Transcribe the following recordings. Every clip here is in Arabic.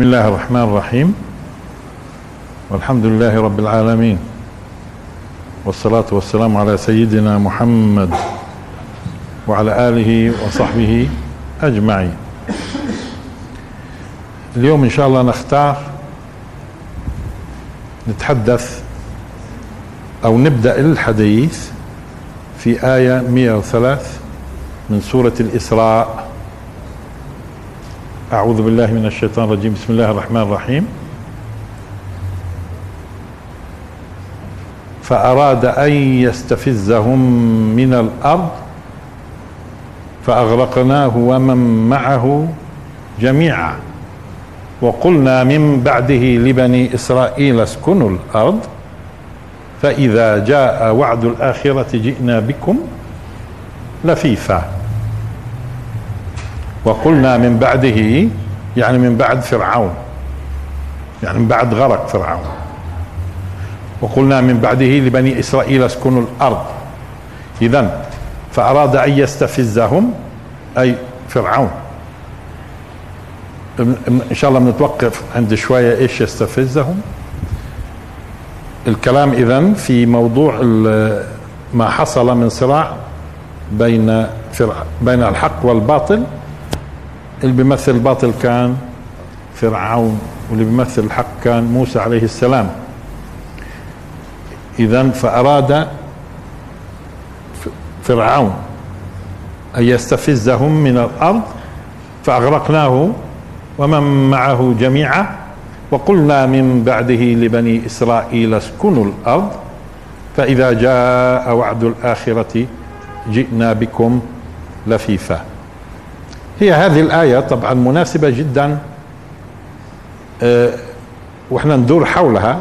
بسم الله الرحمن الرحيم. والحمد لله رب العالمين. والصلاة والسلام على سيدنا محمد وعلى آله وصحبه أجمعين. اليوم إن شاء الله نختار نتحدث أو نبدأ الحديث في آية 103 من سورة الإسراء. أعوذ بالله من الشيطان الرجيم. بسم الله الرحمن الرحيم. فأراد أن يستفزهم من الأرض فأغرقناه ومن معه جميعا. وقلنا من بعده لبني إسرائيل اسكنوا الأرض فإذا جاء وعد الآخرة جئنا بكم لفيفا. وقلنا من بعده يعني من بعد فرعون يعني من بعد غرق فرعون. وقلنا من بعده لبني إسرائيل اسكنوا الأرض. إذا فأراد أن يستفزهم أي فرعون. إن شاء الله بنتوقف عند شوية إيش يستفزهم. الكلام إذا في موضوع ما حصل من صراع بين بين الحق والباطل. اللي بيمثل الباطل كان فرعون واللي بيمثل الحق كان موسى عليه السلام. اذا فأراد فرعون أن يستفزهم من الأرض فأغرقناه ومن معه جميعا وقلنا من بعده لبني إسرائيل اسكنوا الأرض فإذا جاء وعد الآخرة جئنا بكم لفيفا. هي هذه الآية طبعا مناسبة جدا أه وإحنا ندور حولها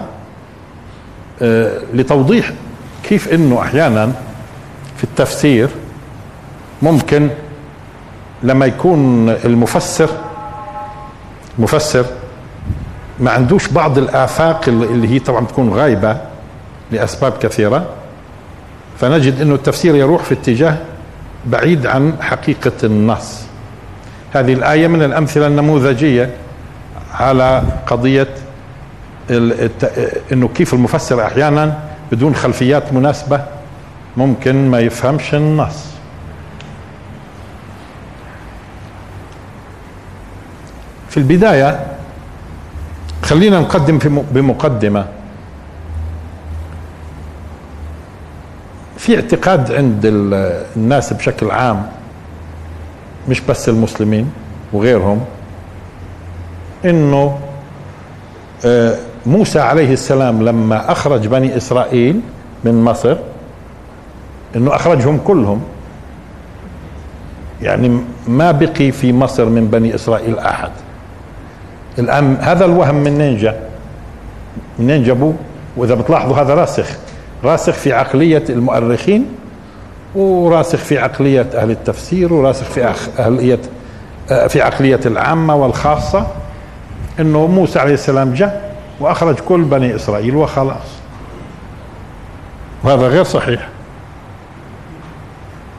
أه لتوضيح كيف إنه أحيانا في التفسير ممكن لما يكون المفسر مفسر ما عندوش بعض الآفاق اللي هي طبعا تكون غايبة لأسباب كثيرة فنجد إنه التفسير يروح في اتجاه بعيد عن حقيقة النص. هذه الآية من الأمثلة النموذجية على قضية إنه كيف المفسر أحيانا بدون خلفيات مناسبة ممكن ما يفهمش النص. في البداية خلينا نقدم في بمقدمة. في اعتقاد عند الناس بشكل عام مش بس المسلمين وغيرهم إنه موسى عليه السلام لما أخرج بني إسرائيل من مصر إنه أخرجهم كلهم. يعني ما بقي في مصر من بني إسرائيل أحد. الآن هذا الوهم منين جاء؟ منين جابوه؟ وإذا بتلاحظوا هذا راسخ راسخ في عقلية المؤرخين وراسخ في عقلية أهل التفسير وراسخ في أهلية في عقلية العامة والخاصة أنه موسى عليه السلام جاء وأخرج كل بني إسرائيل وخلاص. وهذا غير صحيح.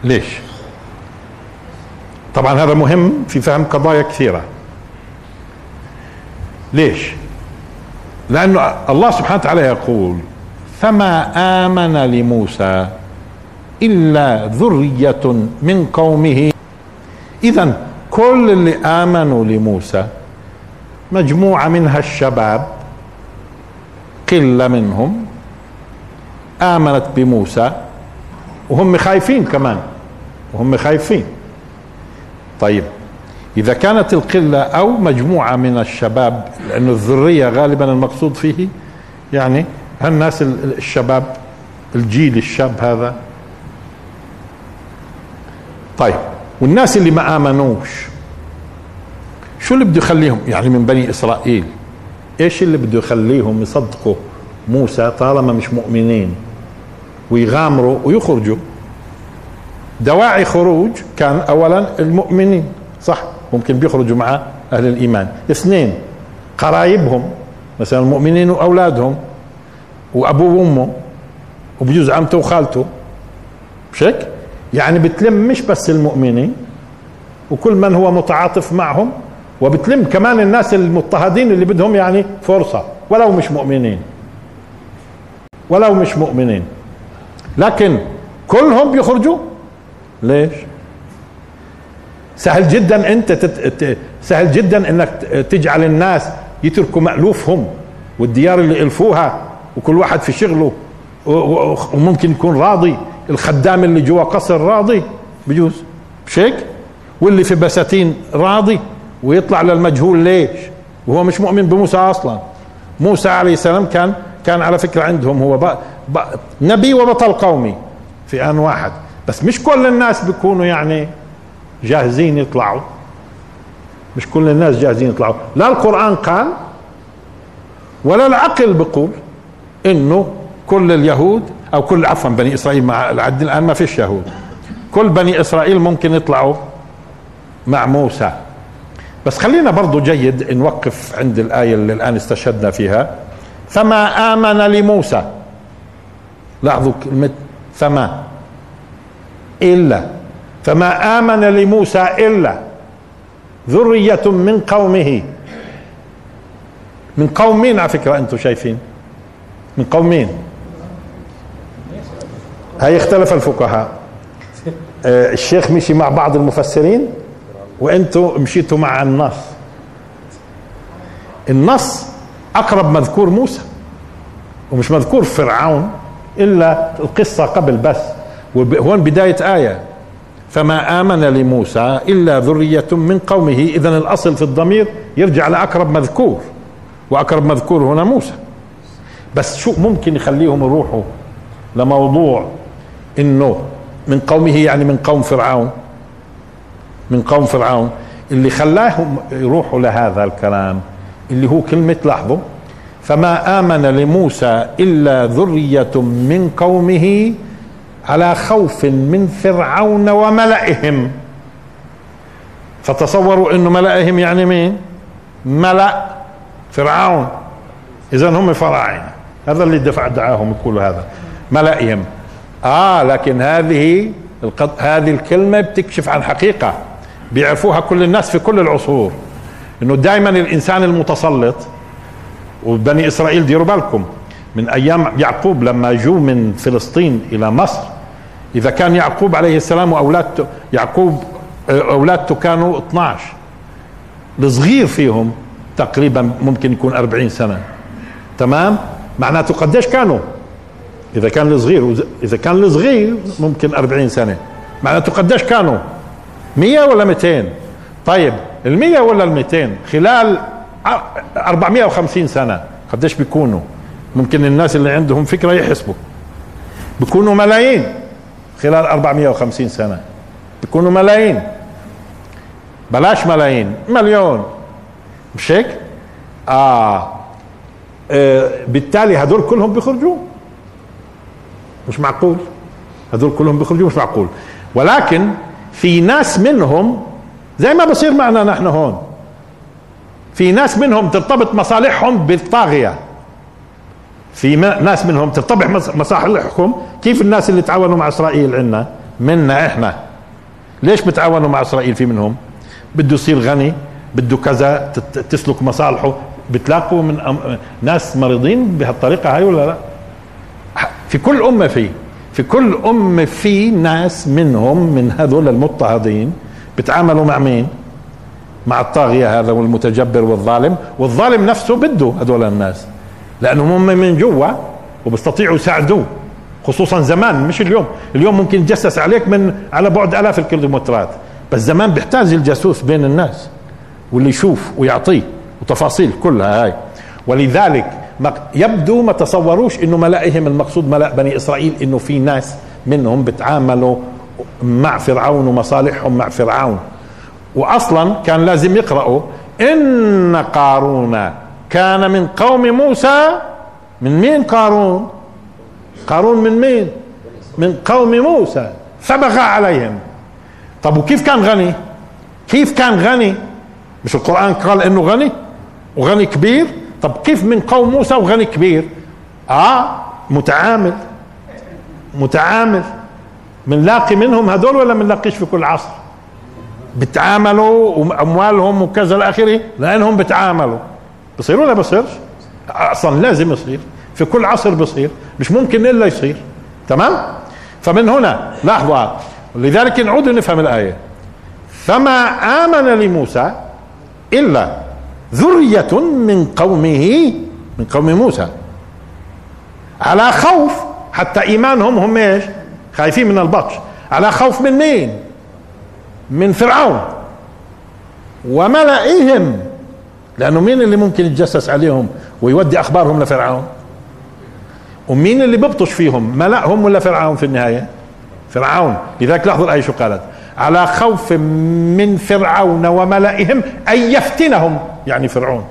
ليش؟ طبعا هذا مهم في فهم قضايا كثيرة. ليش؟ لأنه الله سبحانه وتعالى يقول فما آمن لموسى إلا ذرية من قومه. إذا كل اللي آمنوا لموسى مجموعة منها الشباب قلة منهم آمنت بموسى وهم خايفين كمان وهم خايفين. طيب إذا كانت القلة أو مجموعة من الشباب لأنه الذرية غالبا المقصود فيه يعني هالناس الشباب الجيل الشاب هذا طيب والناس اللي ما آمنوش شو اللي بده يخليهم؟ يعني من بني إسرائيل إيش اللي بده يخليهم يصدقوا موسى طالما مش مؤمنين ويغامروا ويخرجوا؟ دواعي خروج كان اولا المؤمنين صح؟ ممكن بيخرجوا مع أهل الإيمان. اثنين قرايبهم مثلا المؤمنين وأولادهم وأبوه وأمه وبجوز عمته وخالته. مش هيك؟ يعني بتلم مش بس المؤمنين وكل من هو متعاطف معهم وبتلم كمان الناس المضطهدين اللي بدهم يعني فرصة ولو مش مؤمنين. ولو مش مؤمنين. لكن كلهم بيخرجوا؟ ليش؟ سهل جدا أنت تت... سهل جدا إنك تجعل الناس يتركوا مألوفهم والديار اللي الفوها وكل واحد في شغله وممكن يكون راضي. الخدام اللي جوا قصر راضي بجوز مش هيك واللي في بساتين راضي ويطلع للمجهول ليش؟ وهو مش مؤمن بموسى أصلا. موسى عليه السلام كان كان على فكرة عندهم هو بق بق نبي وبطل قومي في آن واحد. بس مش كل الناس بيكونوا يعني جاهزين يطلعوا. مش كل الناس جاهزين يطلعوا. لا القرآن قال ولا العقل بيقول إنه كل اليهود أو كل عفوا بني إسرائيل مع العد الآن ما فيش يهود. كل بني إسرائيل ممكن يطلعوا مع موسى. بس خلينا برضو جيد نوقف عند الآية اللي الآن استشهدنا فيها. فما آمن لموسى؟ لاحظوا كلمة فما. إلا. فما آمن لموسى إلا. ذرية من قومه. من قوم مين على فكرة أنتم شايفين. من قوم مين هاي اختلف الفقهاء. آه، الشيخ مشي مع بعض المفسرين وأنتم مشيتوا مع النص. النص أقرب مذكور موسى ومش مذكور فرعون إلا القصة قبل بس وهون بداية آية. فما آمن لموسى إلا ذرية من قومه اذا الأصل في الضمير يرجع لأقرب مذكور وأقرب مذكور هنا موسى. بس شو ممكن يخليهم يروحوا لموضوع إنه من قومه يعني من قوم فرعون من قوم فرعون. اللي خلاهم يروحوا لهذا الكلام اللي هو كلمة لاحظوا فما آمن لموسى إلا ذرية من قومه على خوف من فرعون وملئهم. فتصوروا إنه ملئهم يعني مين؟ ملأ فرعون. اذا هم فراعنه هذا اللي دفع دعاهم يقولوا هذا. ملئهم. آه لكن هذه القط... هذه الكلمة بتكشف عن حقيقة. بيعرفوها كل الناس في كل العصور. إنه دائما الإنسان المتسلط وبني إسرائيل ديروا بالكم. من أيام يعقوب لما جو من فلسطين إلى مصر إذا كان يعقوب عليه السلام واولادته يعقوب اولادته كانوا 12 الصغير فيهم تقريبا ممكن يكون 40 سنة. تمام؟ معناته قديش كانوا؟ إذا كان الصغير إذا كان الصغير ممكن 40 سنة. معناته قديش كانوا؟ 100 ولا 200 طيب ال 100 ولا ال 200 خلال 450 سنة قديش بيكونوا؟ ممكن الناس اللي عندهم فكرة يحسبوا. بيكونوا ملايين خلال 450 سنة. بيكونوا ملايين. بلاش ملايين مليون. مش هيك؟ آه. آه بالتالي هدول كلهم بيخرجوا. مش معقول. هدول كلهم بيخرجوا مش معقول. ولكن في ناس منهم زي ما بصير معنا نحن هون في ناس منهم ترتبط مصالحهم بالطاغية. في ناس منهم ترتبط مصالحهم. كيف الناس اللي تعاونوا مع إسرائيل عندنا؟ منا إحنا. ليش بتعاونوا مع إسرائيل في منهم؟ بده يصير غني بده كذا تسلك مصالحه. بتلاقوا من ناس مريضين بهالطريقة هاي ولا لا؟ في كل أمة في في كل أمة في ناس منهم من هذول المضطهدين بتعاملوا مع مين؟ مع الطاغية هذا والمتجبر والظالم. والظالم نفسه بده هذول الناس لأنهم هم من جوا وبيستطيعوا يساعدوه خصوصا زمان مش اليوم. اليوم ممكن يتجسس عليك من على بعد آلاف الكيلومترات بس زمان بيحتاج الجاسوس بين الناس واللي يشوف ويعطيه وتفاصيل كلها هاي. ولذلك يبدو ما تصوروش إنه ملائهم المقصود ملأ بني إسرائيل إنه في ناس منهم بتعاملوا مع فرعون ومصالحهم مع فرعون. واصلا كان لازم يقرأوا إن قارون كان من قوم موسى من مين قارون؟ قارون من مين؟ من قوم موسى. فبغى عليهم. طب وكيف كان غني؟ كيف كان غني؟ مش القرآن قال إنه غني؟ وغني كبير؟ طب كيف من قوم موسى وغني كبير؟ آه متعامل متعامل. بنلاقي منهم هدول ولا بنلاقيش في كل عصر؟ بتعاملوا وأموالهم وكذا الاخره لأنهم بتعاملوا. بصير ولا بصيرش؟ أصلا لازم يصير. في كل عصر بصير. مش ممكن إلا يصير. تمام؟ فمن هنا لاحظوا. لذلك نعود نفهم الآية. فما آمن لموسى إلا ذرية من قومه من قوم موسى. على خوف حتى إيمانهم هم إيش؟ خايفين من البطش. على خوف من مين؟ من فرعون. وملئهم. لأنه مين اللي ممكن يتجسس عليهم ويودي أخبارهم لفرعون؟ ومين اللي بيبطش فيهم؟ ملأهم ولا فرعون في النهاية؟ فرعون. لذلك لاحظوا الآية شو قالت. على خوف من فرعون وملئهم أن يفتنهم. يعني فرعون.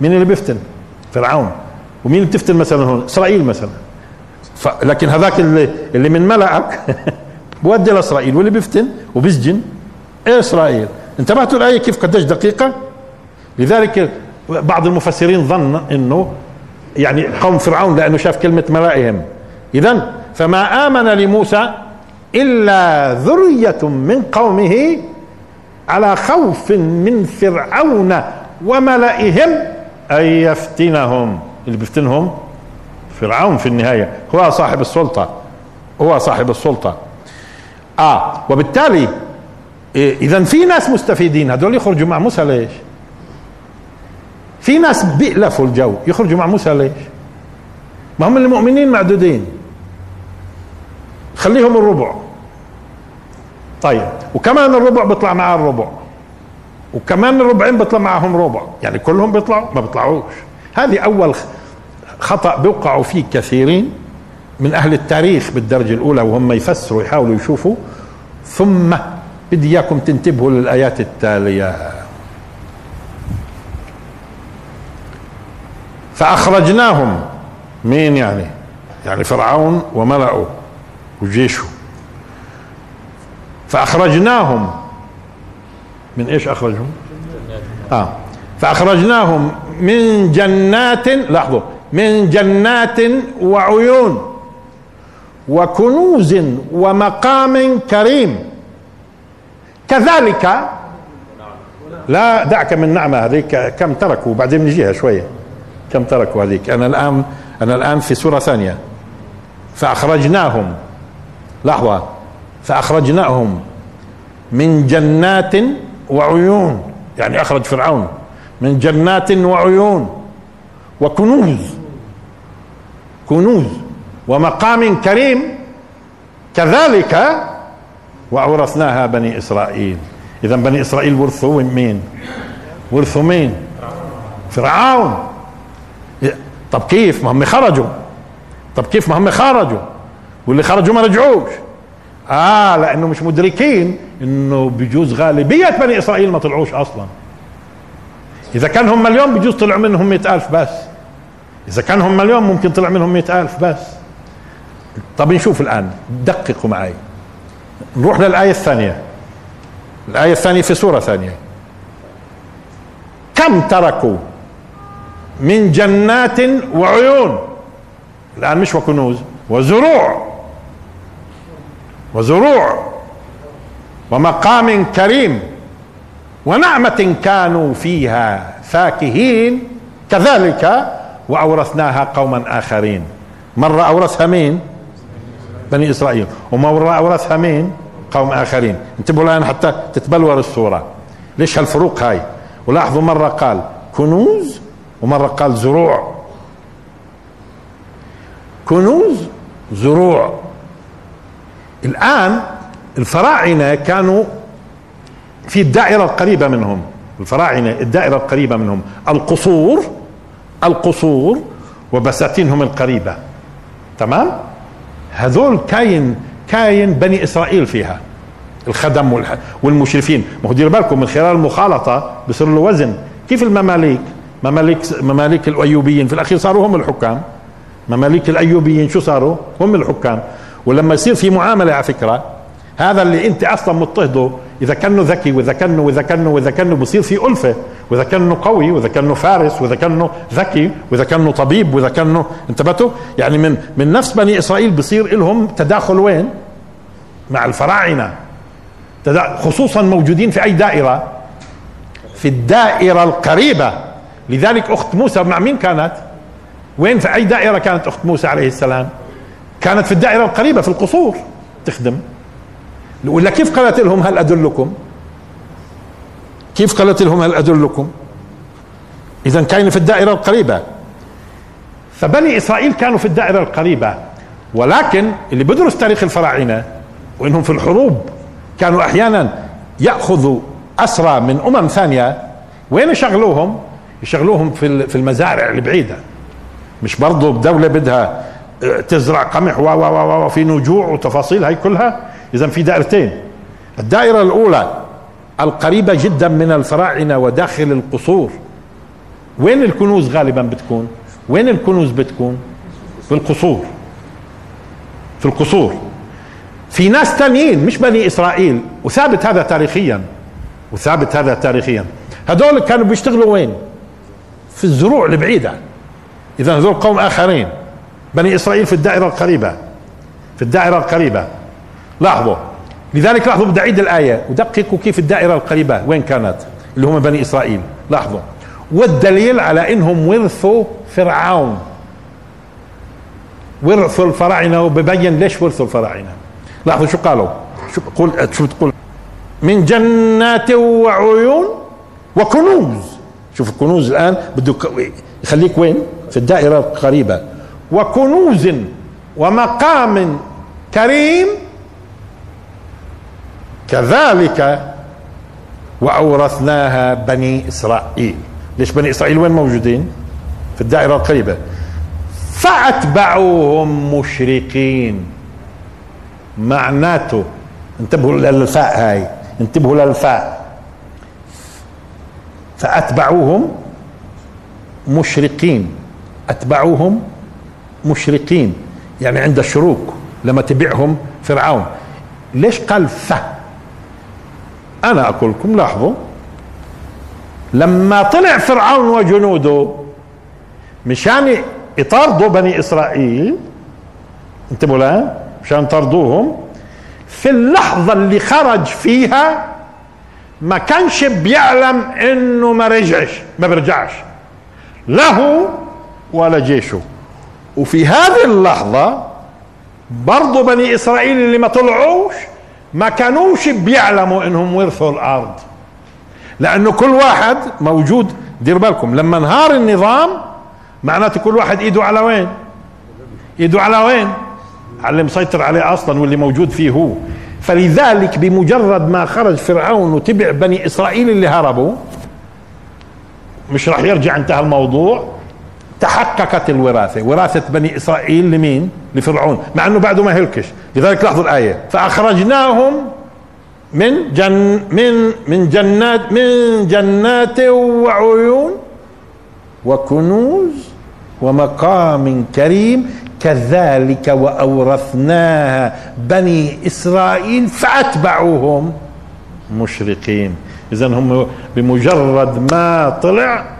مين اللي بيفتن؟ فرعون. ومين اللي بتفتن مثلا هون؟ إسرائيل مثلا. لكن هذاك اللي, اللي من ملأك بودي لإسرائيل. واللي بيفتن وبيسجن إيه إسرائيل؟ انتبهتوا الآية كيف قديش دقيقة؟ لذلك بعض المفسرين ظن إنه يعني قوم فرعون لأنه شاف كلمة ملائهم. اذا فما آمن لموسى إلا ذرية من قومه على خوف من فرعون وملئهم أن يفتنهم. اللي بيفتنهم؟ فرعون في النهاية. هو صاحب السلطة. هو صاحب السلطة. آه وبالتالي اذا في ناس مستفيدين. هذول يخرجوا مع موسى ليش؟ في ناس بيألفوا الجو. يخرجوا مع موسى ليش؟ ما هم المؤمنين معدودين. خليهم الربع. طيب. وكمان الربع بيطلع معاه الربع. وكمان الربعين بيطلع معهم ربع. يعني كلهم بيطلعوا؟ ما بيطلعوش. هذه أول خطأ بيوقعوا فيه كثيرين من أهل التاريخ بالدرجة الأولى وهم يفسروا يحاولوا يشوفوا. ثم بدي إياكم تنتبهوا للآيات التالية. فأخرجناهم. مين يعني؟ يعني فرعون وملأه وجيشه. فأخرجناهم. من إيش أخرجهم؟ آه. فأخرجناهم من جنات لاحظوا من جنات وعيون وكنوز ومقام كريم. كذلك لا دعك من نعمة هذيك كم تركوا؟ بعدين نجيها شوية. كم تركوا هذيك؟ أنا الآن أنا الآن في سورة ثانية. فأخرجناهم. لحظة. فأخرجناهم من جنات وعيون يعني أخرج فرعون. من جنات وعيون وكنوز كنوز ومقام كريم كذلك وأورثناها بني إسرائيل. إذا بني إسرائيل ورثوا مين؟ ورثوا مين؟ فرعون. طب كيف؟ ما هم خرجوا. طب كيف ما هم خرجوا؟ واللي خرجوا ما رجعوش. آه لأنه مش مدركين إنه بجوز غالبية بني إسرائيل ما طلعوش أصلا. إذا كان هم مليون بجوز طلعوا منهم مئة ألف بس. إذا كان هم مليون ممكن طلع منهم مئة ألف بس. طب نشوف الآن. دققوا معي. نروح للآية الثانية. الآية الثانية في سورة ثانية. كم تركوا من جنات وعيون؟ الآن مش وكنوز وزروع. وزروع ومقام كريم ونعمة كانوا فيها فاكهين كذلك وأورثناها قوما آخرين. مرة أورثها مين؟ بني إسرائيل. ومرة أورثها مين؟ قوم آخرين. انتبهوا الآن حتى تتبلور الصورة. ليش هالفروق هاي؟ ولاحظوا مرة قال كنوز ومرة قال زروع. كنوز زروع. الآن الفراعنة كانوا في الدائرة القريبة منهم. الفراعنة الدائرة القريبة منهم. القصور القصور وبساتينهم القريبة. تمام؟ هذول كاين كاين بني إسرائيل فيها. الخدم والمشرفين. ما دير بالكم من خلال المخالطة بصير له وزن كيف المماليك؟ مماليك مماليك الأيوبيين. في الأخير صاروا هم الحكام. مماليك الأيوبيين شو صاروا؟ هم الحكام. ولما يصير في معاملة على فكرة هذا اللي أنت أصلا مضطهده إذا كانه ذكي وإذا كانه واذا كانه واذا كانه بصير في ألفة وإذا كانه قوي وإذا كانه فارس وإذا كانه ذكي وإذا كانه طبيب وإذا كانه انتبهتوا؟ يعني من من نفس بني إسرائيل بصير لهم تداخل وين؟ مع الفراعنة. خصوصا موجودين في أي دائرة؟ في الدائرة القريبة. لذلك أخت موسى مع مين كانت؟ وين في أي دائرة كانت أخت موسى عليه السلام؟ كانت في الدائرة القريبة في القصور. تخدم. ولا كيف قالت لهم هل أدلكم؟ كيف قالت لهم هل أدلكم؟ إذا كانوا في الدائرة القريبة. فبني إسرائيل كانوا في الدائرة القريبة ولكن اللي بدرس تاريخ الفراعنة وإنهم في الحروب كانوا أحيانا يأخذوا أسرى من أمم ثانية. وين يشغلوهم؟ يشغلوهم في المزارع البعيدة. مش برضو بدولة بدها تزرع قمح و و و في نجوع وتفاصيل هاي كلها إذا في دائرتين. الدائرة الأولى القريبة جدا من الفراعنة وداخل القصور. وين الكنوز غالبا بتكون؟ وين الكنوز بتكون؟ في القصور. في القصور. في ناس تانيين مش بني إسرائيل وثابت هذا تاريخيا. وثابت هذا تاريخيا. هذول كانوا بيشتغلوا وين؟ في الزروع البعيدة. اذا هذول قوم آخرين. بني إسرائيل في الدائرة القريبة في الدائرة القريبة. لاحظوا. لذلك لاحظوا بدي اعيد الآية. ودققوا كيف الدائرة القريبة وين كانت؟ اللي هم بني إسرائيل. لاحظوا. والدليل على إنهم ورثوا فرعون. ورثوا الفراعنة وببين ليش ورثوا الفراعنة. لاحظوا شو قالوا؟ شو قول شو بتقول؟ من جنات وعيون وكنوز. شوف الكنوز الآن بده يخليك وين؟ في الدائرة القريبة. وكنوز ومقام كريم كذلك وأورثناها بني إسرائيل. ليش بني إسرائيل وين موجودين؟ في الدائرة القريبة. فأتبعوهم مشرقين. معناته انتبهوا للفاء هاي. انتبهوا للفاء فأتبعوهم مشرقين. أتبعوهم مشرقين يعني عند الشروق لما تبعهم فرعون. ليش قال ف؟ أنا أقول لكم لاحظوا لما طلع فرعون وجنوده مشان يطاردوا بني إسرائيل انتبهوا الان مشان طردوهم في اللحظة اللي خرج فيها ما كانش بيعلم إنه ما رجعش ما بيرجعش له ولا جيشه. وفي هذه اللحظة برضو بني إسرائيل اللي ما طلعوش ما كانوش بيعلموا إنهم ورثوا الأرض. لأنه كل واحد موجود دير بالكم لما انهار النظام معناته كل واحد إيده على وين؟ إيده على وين؟ على اللي مسيطر عليه أصلا واللي موجود فيه هو. فلذلك بمجرد ما خرج فرعون وتبع بني إسرائيل اللي هربوا مش راح يرجع انتهى الموضوع. تحققت الوراثة. وراثة بني إسرائيل لمين؟ لفرعون. مع إنه بعده ما هلكش. لذلك لاحظوا الآية. فأخرجناهم من جن من من جنات من جنات وعيون وكنوز ومقام كريم. كذلك وأورثناها بني إسرائيل فأتبعوهم مشرقين. اذا هم بمجرد ما طلع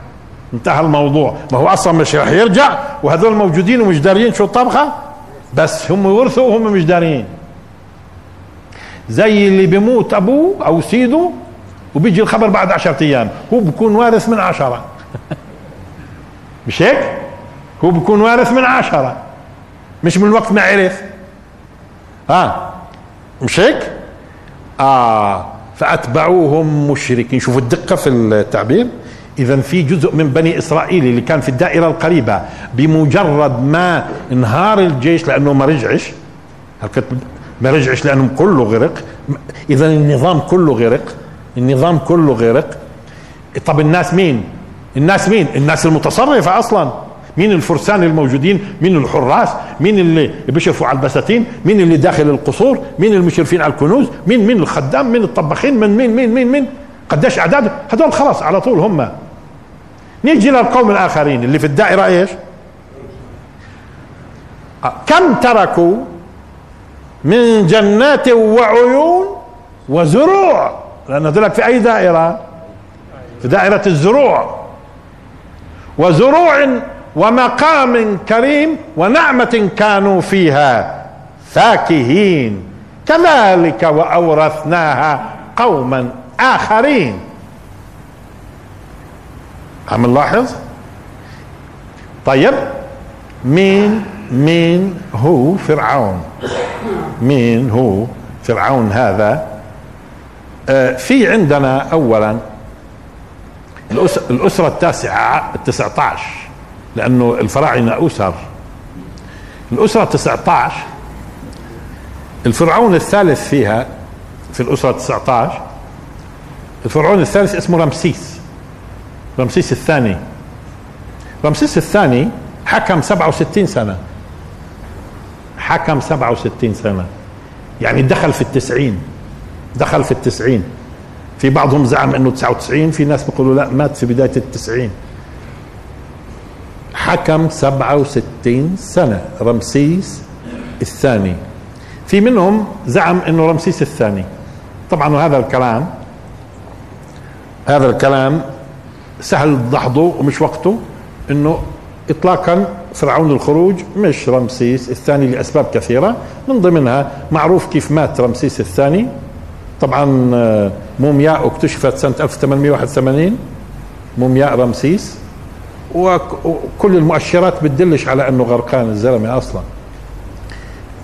انتهى الموضوع. ما هو أصلا مش راح يرجع وهذول موجودين ومش دارين شو الطبخة؟ بس هم ورثوا وهم مش دارين زي اللي بيموت أبوه أو سيده وبيجي الخبر بعد عشرة أيام هو بكون وارث من عشرة. مش هيك؟ هو بكون وارث من عشرة مش من وقت ما عرف. آه مش هيك؟ آه فأتبعوهم مشركين. شوفوا الدقة في التعبير. اذا في جزء من بني إسرائيل اللي كان في الدائرة القريبة بمجرد ما انهار الجيش لأنه ما رجعش ما رجعش لأنه كله غرق؟ اذا النظام كله غرق النظام كله غرق. طب الناس مين؟ الناس مين؟ الناس المتصرفة أصلا. مين الفرسان الموجودين؟ مين الحراس؟ مين اللي بيشرفوا على البساتين؟ مين اللي داخل القصور؟ مين المشرفين على الكنوز؟ مين مين الخدام؟ مين الطباخين؟ من مين مين مين مين قديش أعداد؟ هذول خلاص على طول هم. نيجي للقوم الآخرين اللي في الدائره إيش؟ كم تركوا من جنات وعيون وزروع؟ لأن هذول في أي دائرة؟ في دائرة الزروع. وزروع ومقام كريم ونعمة كانوا فيها فاكهين. كذلك وأورثناها قوما آخرين. عم نلاحظ؟ طيب. مين مين هو فرعون؟ مين هو فرعون هذا؟ آه في عندنا اولا الأسرة التاسعة التسعة عشر لأنه الفراعنة اسر الأسرة 19 الفرعون الثالث فيها في الأسرة 19 الفرعون الثالث اسمه رمسيس. رمسيس الثاني. رمسيس الثاني حكم 67 سنة. حكم 67 سنة. يعني دخل في التسعين. دخل في التسعين. في بعضهم زعم إنه 99 في ناس بيقولوا لا مات في بداية التسعين. حكم 67 سنة رمسيس الثاني. في منهم زعم إنه رمسيس الثاني. طبعا وهذا الكلام هذا الكلام سهل دحضه ومش وقته إنه اطلاقا فرعون الخروج مش رمسيس الثاني لأسباب كثيرة من ضمنها معروف كيف مات رمسيس الثاني. طبعا آه، مومياء اكتشفت سنة 1881 مومياء رمسيس. وكل المؤشرات بتدلش على إنه غرقان الزلمة أصلا.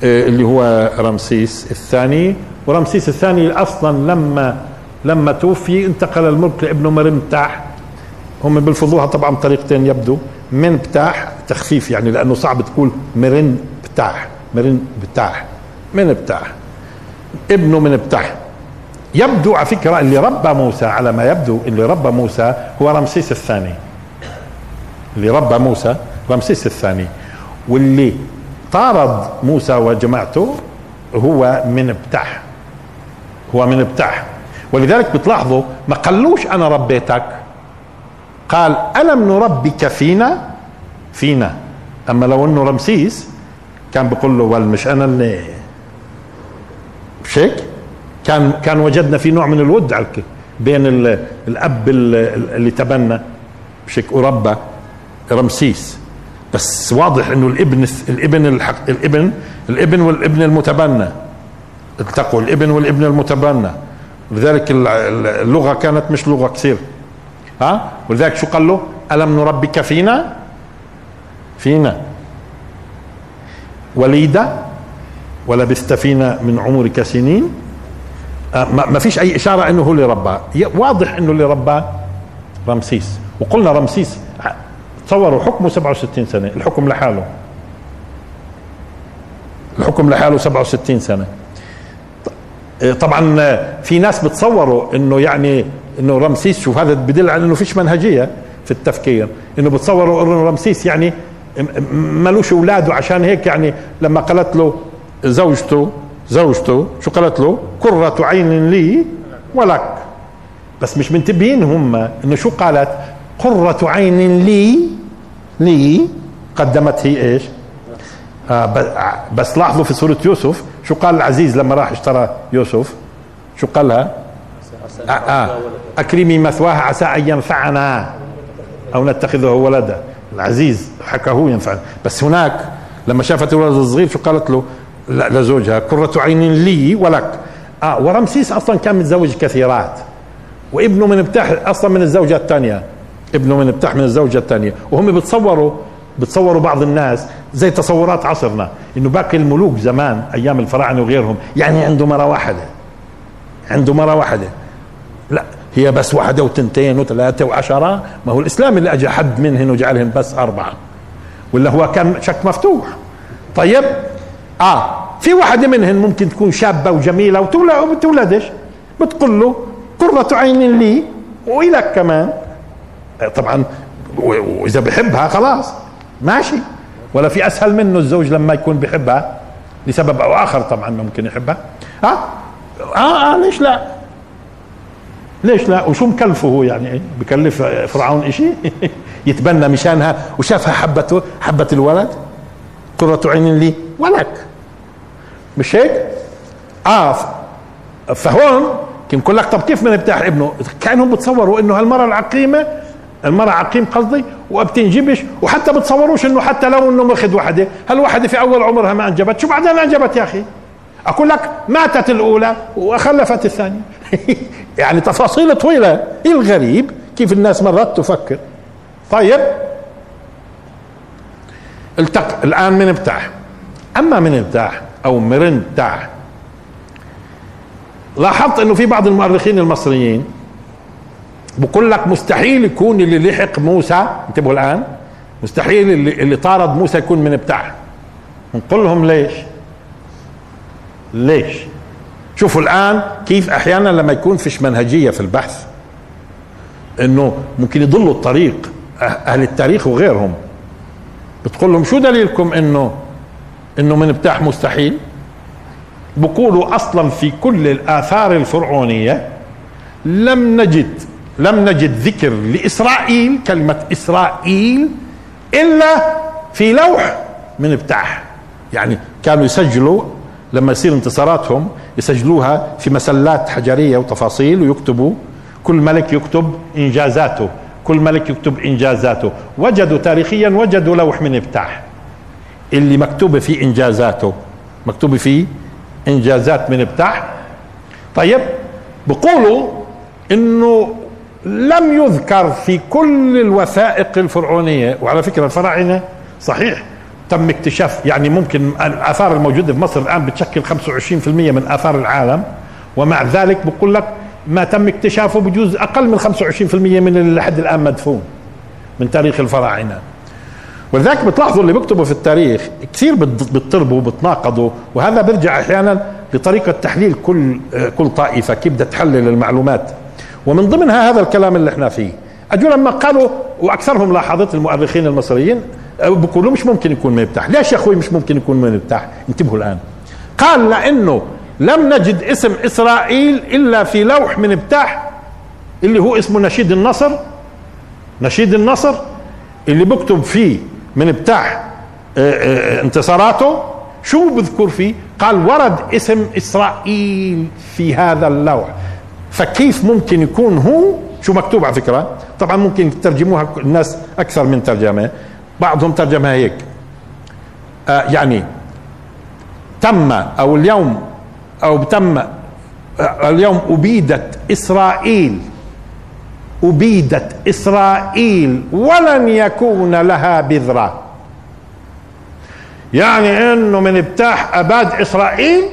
آه، اللي هو رمسيس الثاني. ورمسيس الثاني أصلا لما لما توفي انتقل الملك لابنه مرمتاح هم بيلفظوها طبعا بطريقتين يبدو. من بتاح تخفيف يعني لأنه صعب تقول مرن بتاح مرن بتاح من بتاح؟ ابنه من بتاح. يبدو على فكرة اللي ربى موسى على ما يبدو اللي ربى موسى هو رمسيس الثاني. اللي ربى موسى رمسيس الثاني. واللي طارد موسى وجماعته هو من بتاح. هو من بتاح. ولذلك بتلاحظوا ما قالوش أنا ربيتك. قال ألم نربك فينا؟ فينا. أما لو أنه رمسيس كان بيقول له مش أنا اللي مش هيك؟ كان كان وجدنا في نوع من الود على بين الأب اللي تبنى. مش هيك؟ وربى رمسيس. بس واضح إنه الإبن الإبن الحق الإبن الإبن والإبن المتبنى. التقوا الإبن والإبن المتبنى. لذلك اللغة كانت مش لغة كثير ها؟ ولذلك شو قال له؟ ألم نربك فينا؟ فينا. وليدة ولبثت فينا من عمرك سنين. آه، ما فيش أي إشارة أنه هو اللي رباه واضح أنه اللي رباه رمسيس. وقلنا رمسيس تصوروا حكمه 67 سنة. الحكم لحاله. الحكم لحاله 67 سنة. طبعا في ناس بتصوروا إنه يعني إنه رمسيس شوف هذا بدل على إنه فيش منهجية في التفكير. إنه بتصوروا إنه رمسيس يعني ملوش أولاده عشان هيك يعني لما قالت له زوجته زوجته شو قالت له؟ قرة عين لي ولك. بس مش منتبهين هم. إنه شو قالت؟ قرة عين لي لي قدمت هي إيش؟ آه بس لاحظوا في سورة يوسف شو قال العزيز لما راح اشترى يوسف؟ شو قال لها آه آه أكرمي مثواها عسى أن ينفعنا أو نتخذه ولدا. العزيز حكى هو ينفع بس هناك لما شافت الولد الصغير شو قالت له؟ لزوجها قرة عين لي ولك. آه ورمسيس أصلا كان متزوج كثيرات. وابنه من بتاح أصلا من الزوجة الثانية. ابنه من بتاح من الزوجة الثانية. وهم بتصوروا بتصوروا بعض الناس زي تصورات عصرنا إنه باقي الملوك زمان أيام الفراعنة وغيرهم. يعني عنده مرة واحدة عنده مرة واحدة. لا هي بس واحدة وتنتين وثلاثة وعشرة ما هو الإسلام اللي أجى حد منهن وجعلهن بس أربعة. ولا هو كان شك مفتوح. طيب آه في واحدة منهن ممكن تكون شابة وجميلة وتولدش. بتقول له قرة عين لي وإلك كمان. طبعا وإذا بحبها خلاص ماشي. ولا في أسهل منه الزوج لما يكون بحبها لسبب أو آخر طبعا ممكن يحبها. آه آه, آه ليش لا؟ ليش لا؟ وشو مكلفه هو يعني؟ بكلف فرعون إشي؟ يتبنى مشانها وشافها حبته حبت الولد؟ قرة عين لي ولك. مش هيك؟ آه فهون يمكن لك طب كيف بنفتح ابنه؟ كأنهم بتصوروا إنه هالمرة العقيمة المرة عقيم قصدي وبتنجبش وحتى بتصوروش إنه حتى لو إنه ماخذ وحدة. هالوحدة في أول عمرها ما أنجبت. شو بعدين أنجبت يا أخي؟ أقول لك ماتت الأولى وخلفت الثانية. يعني تفاصيل طويلة. الغريب؟ كيف الناس مرات تفكر؟ طيب. التق الآن من بتاع أما من بتاع أو مرن بتاع لاحظت إنه في بعض المؤرخين المصريين بقول لك مستحيل يكون اللي لحق موسى انتبهوا الآن مستحيل اللي, اللي طارد موسى يكون من بتاع نقول لهم ليش؟ ليش؟ شوفوا الآن كيف أحيانا لما يكون فيش منهجية في البحث إنه ممكن يضلوا الطريق أهل التاريخ وغيرهم. بتقول لهم شو دليلكم إنه إنه من بتاع مستحيل؟ بقولوا أصلا في كل الآثار الفرعونية لم نجد لم نجد ذكر لإسرائيل كلمة إسرائيل إلا في لوح من بتاع يعني كانوا يسجلوا لما يصير انتصاراتهم يسجلوها في مسلات حجرية وتفاصيل ويكتبوا. كل ملك يكتب إنجازاته. كل ملك يكتب إنجازاته. وجدوا تاريخيا وجدوا لوح من بتاع اللي مكتوبه فيه إنجازاته مكتوبه فيه إنجازات من بتاع طيب بقولوا إنه لم يذكر في كل الوثائق الفرعونية. وعلى فكرة الفراعنة صحيح تم اكتشاف يعني ممكن الاثار الموجودة في مصر الآن بتشكل 25% من آثار العالم ومع ذلك بقول لك ما تم اكتشافه بجوز أقل من 25% من اللي لحد الآن مدفون من تاريخ الفراعنة. ولذلك بتلاحظوا اللي بيكتبوا في التاريخ كثير بيضطربوا وبتناقضوا وهذا بيرجع أحيانا لطريقه تحليل كل كل طائفة كيف بدها تحلل المعلومات. ومن ضمنها هذا الكلام اللي إحنا فيه. اجوا لما قالوا وأكثرهم لاحظت المؤرخين المصريين بيقولوا مش ممكن يكون من بتاع ليش يا أخوي مش ممكن يكون من بتاع انتبهوا الآن. قال لأنه لم نجد اسم إسرائيل إلا في لوح من بتاع اللي هو اسمه نشيد النصر. نشيد النصر اللي بكتب فيه من بتاع آه، آه، انتصاراته. شو بذكر فيه؟ قال ورد اسم إسرائيل في هذا اللوح. فكيف ممكن يكون هو؟ شو مكتوب على فكرة؟ طبعا ممكن ترجموها الناس أكثر من ترجمة. بعضهم ترجمها هيك. آه يعني تم أو اليوم أو تم آه اليوم أبيدت إسرائيل أبيدت إسرائيل ولن يكون لها بذرة. يعني إنه من ابتاح أباد إسرائيل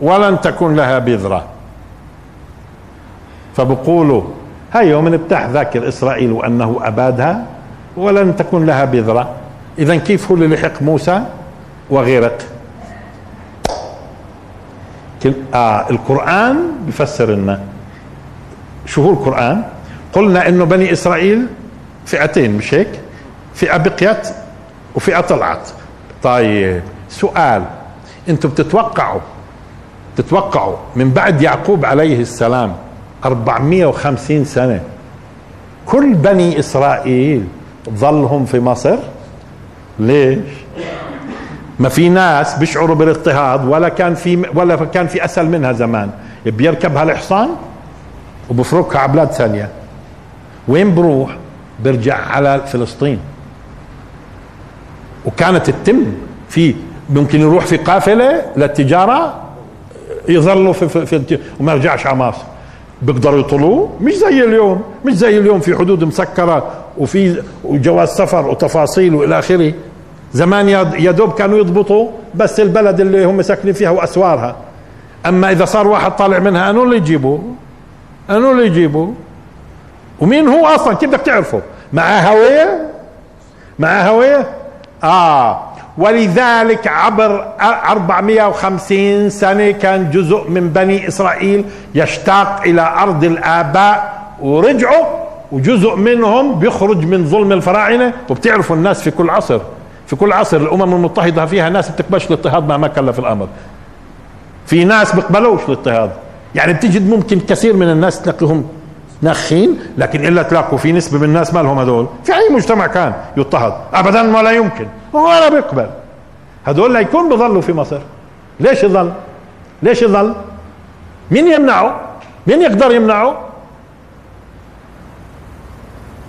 ولن تكون لها بذرة. فبقولوا هيا من ابتاح ذاكر إسرائيل وأنه أبادها؟ ولن تكون لها بذرة. إذا كيف هو اللي لحق موسى وغيرق آه القرآن بفسر لنا. شو هو القرآن؟ قلنا إنه بني إسرائيل فئتين مش هيك؟ فئة بقيت وفئة طلعت. طيب سؤال. أنتم بتتوقعوا تتوقعوا من بعد يعقوب عليه السلام 450 سنة كل بني إسرائيل ظلهم في مصر. ليش؟ ما في ناس بيشعروا بالاضطهاد ولا كان في ولا كان في أسهل منها زمان. بيركبها الحصان وبفركها على بلاد ثانية. وين بروح؟ برجع على فلسطين. وكانت تتم في ممكن يروح في قافلة للتجارة يظلوا في, في, في وما يرجعش على مصر. بيقدروا يطلوه؟ مش زي اليوم. مش زي اليوم في حدود مسكره وفي جواز سفر وتفاصيل وإلى آخره. زمان يا دوب كانوا يضبطوا بس البلد اللي هم ساكنين فيها وأسوارها. أما إذا صار واحد طالع منها انو اللي يجيبه؟ انو اللي يجيبه؟ ومين هو أصلا؟ كيف بدك تعرفه؟ معاه هوية؟ معاه هوية؟ آه. ولذلك عبر 450 سنة كان جزء من بني إسرائيل يشتاق إلى أرض الآباء ورجعوا وجزء منهم بيخرج من ظلم الفراعنة وبتعرفوا الناس في كل عصر في كل عصر الأمم المتحدة فيها ناس بتقبلش الإضطهاد مهما كلف الأمر. في ناس بيقبلوش الإضطهاد. يعني بتجد ممكن كثير من الناس تلاقيهم نخين لكن إلا تلاقوا في نسبة من الناس ما لهم هذول في أي مجتمع كان يضطهد؟ ابدا ولا يمكن. ولا بيقبل. هذول لا يكون بظلوا في مصر. ليش يظل؟ ليش يظل؟ مين يمنعه؟ مين يقدر يمنعه؟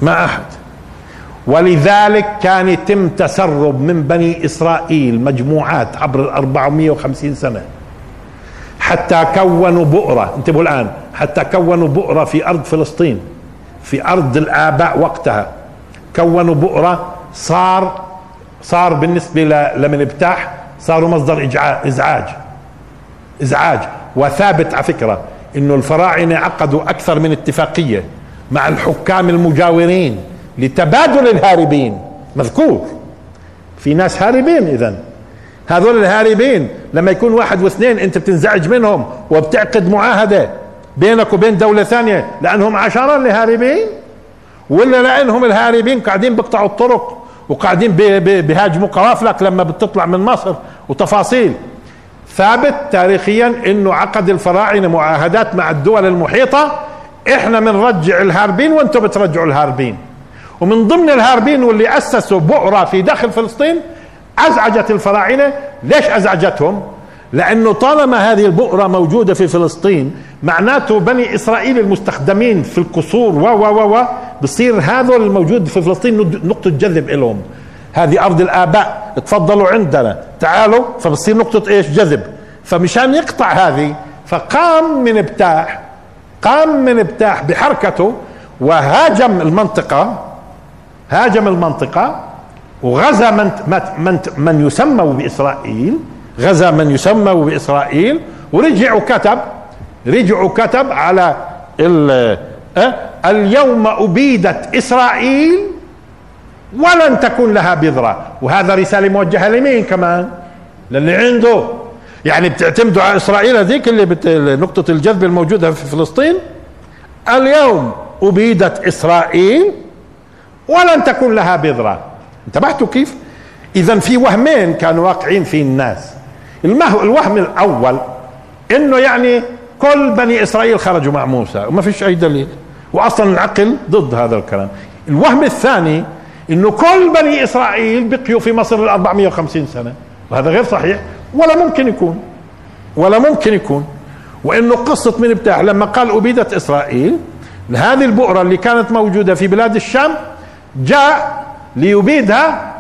ما أحد. ولذلك كان يتم تسرب من بني إسرائيل مجموعات عبر ال 450 سنة. حتى كونوا بؤرة انتبهوا الآن حتى كونوا بؤرة في أرض فلسطين في أرض الآباء وقتها. كونوا بؤرة صار صار بالنسبة لمن ابتاح صاروا مصدر إزعاج إزعاج. وثابت على فكرة إنه الفراعنة عقدوا أكثر من اتفاقية. مع الحكام المجاورين لتبادل الهاربين. مذكور. في ناس هاربين اذا هذول الهاربين لما يكون واحد واثنين أنت بتنزعج منهم وبتعقد معاهدة بينك وبين دولة ثانية لأنهم عشرة اللي هاربين؟ ولا لأنهم الهاربين قاعدين بيقطعوا الطرق وقاعدين بيهاجموا قوافلك لما بتطلع من مصر وتفاصيل. ثابت تاريخيا إنه عقد الفراعنة معاهدات مع الدول المحيطة إحنا بنرجع الهاربين وأنتم بترجعوا الهاربين. ومن ضمن الهاربين واللي أسسوا بؤرة في داخل فلسطين أزعجت الفراعنة. ليش أزعجتهم؟ لأنه طالما هذه البؤرة موجودة في فلسطين معناته بني إسرائيل المستخدمين في القصور و و و بصير هذا الموجود في فلسطين نقطة جذب لهم هذه أرض الآباء تفضلوا عندنا. تعالوا فبصير نقطة إيش؟ جذب. فمشان يقطع هذه فقام من إبتاح قام من ابتاح بحركته وهاجم المنطقة هاجم المنطقة وغزا من من من يسموا بإسرائيل غزا من يسموا بإسرائيل ورجع وكتب رجع وكتب على اليوم أبيدت إسرائيل ولن تكون لها بذرة. وهذا رسالة موجهة لمين كمان؟ للي عنده. يعني بتعتمدوا على إسرائيل هذيك اللي بت... نقطة الجذب الموجودة في فلسطين؟ اليوم أبيدت إسرائيل ولن تكون لها بذرة. انتبهتوا كيف؟ إذا في وهمين كانوا واقعين في الناس. المه... الوهم الأول إنه يعني كل بني إسرائيل خرجوا مع موسى وما فيش أي دليل. وأصلا العقل ضد هذا الكلام. الوهم الثاني إنه كل بني إسرائيل بقيوا في مصر ال 450 سنة. وهذا غير صحيح. ولا ممكن يكون. ولا ممكن يكون. وإنه قصة من بتاع لما قال أبيدت إسرائيل هذه البؤرة اللي كانت موجودة في بلاد الشام جاء ليبيدها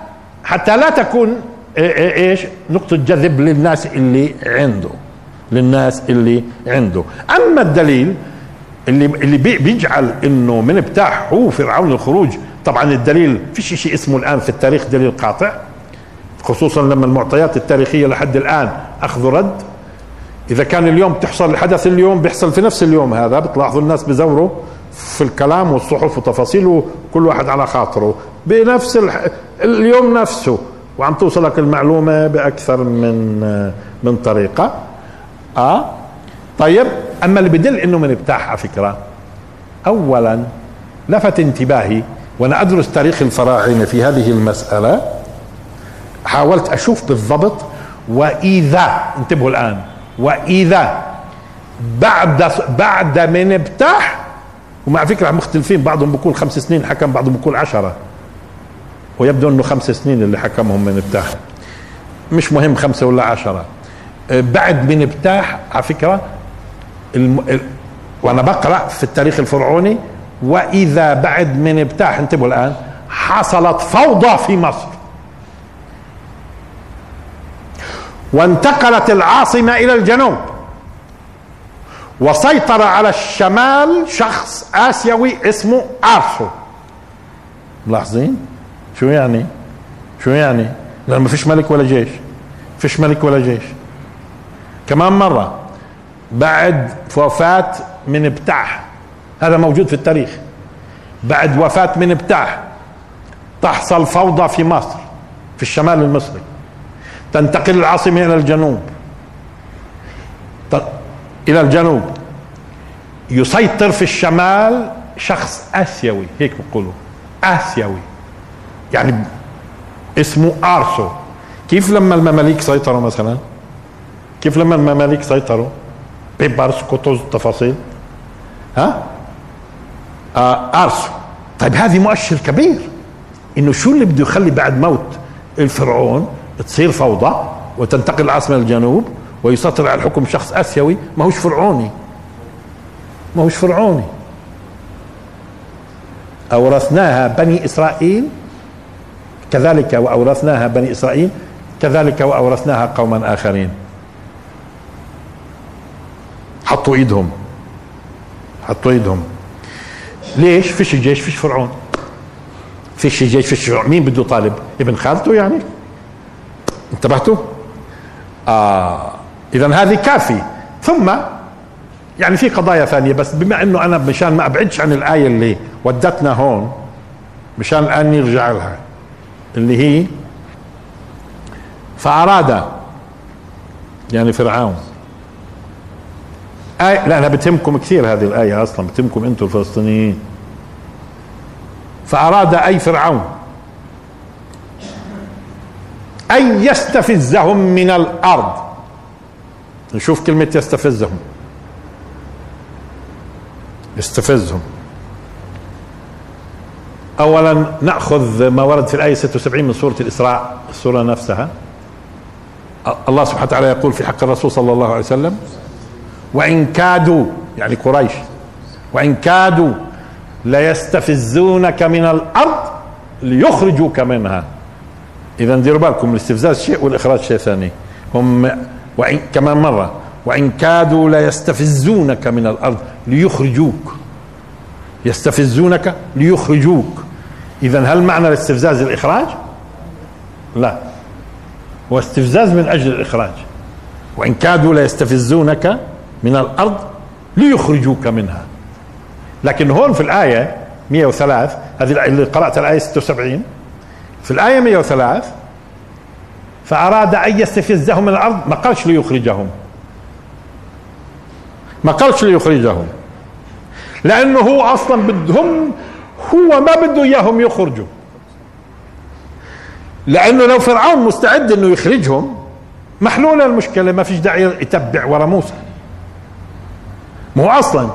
حتى لا تكون إيش؟ نقطة جذب للناس اللي عنده. للناس اللي عنده. أما الدليل اللي اللي بيجعل إنه من بتاع هو فرعون الخروج طبعا الدليل فيش شيء اسمه الآن في التاريخ دليل قاطع. خصوصا لما المعطيات التاريخية لحد الآن أخذ رد. إذا كان اليوم تحصل الحدث اليوم بيحصل في نفس اليوم هذا بتلاحظوا الناس بزوروا في الكلام والصحف وتفاصيله كل واحد على خاطره. بنفس الح... اليوم نفسه. وعم توصلك المعلومة بأكثر من من طريقة. آه. طيب أما اللي بدل إنه من بتاع على فكرة اولا لفت انتباهي وأنا أدرس تاريخ الفراعنة في هذه المسألة حاولت أشوف بالضبط وإذا انتبهوا الآن وإذا بعد بعد من ابتاح ومع فكرة مختلفين بعضهم بيكون خمس سنين حكم بعضهم بيكون عشرة. ويبدو إنه خمس سنين اللي حكمهم من ابتاح مش مهم خمسة ولا عشرة. بعد من ابتاح على فكرة الم... وأنا بقرأ في التاريخ الفرعوني وإذا بعد من ابتاح انتبهوا الآن حصلت فوضى في مصر. وانتقلت العاصمة إلى الجنوب. وسيطر على الشمال شخص آسيوي اسمه آرسو. ملاحظين؟ شو يعني؟ شو يعني؟ لأن ما فيش ملك ولا جيش. فيش ملك ولا جيش. كمان مرة بعد وفاة من ابتاح هذا موجود في التاريخ. بعد وفاة من بتاع تحصل فوضى في مصر في الشمال المصري. تنتقل العاصمة إلى الجنوب. إلى الجنوب. يسيطر في الشمال شخص آسيوي هيك بيقولوا آسيوي. يعني اسمه آرسو. كيف لما المماليك سيطروا مثلا؟ كيف لما المماليك سيطروا؟ بيبرس قطز تفاصيل ها؟ آه آرسو. طيب هذه مؤشر كبير. إنه شو اللي بده يخلي بعد موت الفرعون؟ تصير فوضى وتنتقل العاصمة للجنوب ويسيطر على الحكم شخص آسيوي ما هوش فرعوني. ما هوش فرعوني. أورثناها بني إسرائيل كذلك وأورثناها بني إسرائيل كذلك وأورثناها قوما آخرين. حطوا إيدهم. حطوا إيدهم. ليش؟ فيش جيش فيش فرعون. فيش جيش فيش فرعون. مين بده طالب؟ ابن خالته يعني؟ انتبهتوا؟ آه اذا هذه كافي ثم يعني في قضايا ثانية بس بما إنه أنا مشان ما أبعدش عن الآية اللي ودتنا هون مشان الآن نرجع لها اللي هي فأراد يعني فرعون. آية لا بتهمكم كثير هذه الآية أصلا بتهمكم أنتم الفلسطينيين. فأراد أي فرعون أن يستفزهم من الأرض. نشوف كلمة يستفزهم. يستفزهم. اولا نأخذ ما ورد في الآية 76 من سورة الإسراء السورة نفسها. الله سبحانه وتعالى يقول في حق الرسول صلى الله عليه وسلم وإن كادوا يعني قريش. وإن كادوا ليستفزونك من الأرض ليخرجوك منها. إذا ديروا بالكم الاستفزاز شيء والإخراج شيء ثاني. هم وإن كمان مرة وإن كادوا ليستفزونك من الأرض ليخرجوك. يستفزونك ليخرجوك. إذا هل معنى الاستفزاز الإخراج؟ لا. واستفزاز من أجل الإخراج. وإن كادوا ليستفزونك من الأرض ليخرجوك منها. لكن هون في الآية 103 هذه اللي قرات الآية 76 في الآية 103 فأراد أن يستفزهم من الأرض ما قالش ليخرجهم. ما قالش ليخرجهم. لأنه هو أصلا بدهم هو ما بده إياهم يخرجوا. لأنه لو فرعون مستعد إنه يخرجهم محلوله المشكلة ما فيش داعي يتبع ورا موسى. ما هو أصلا.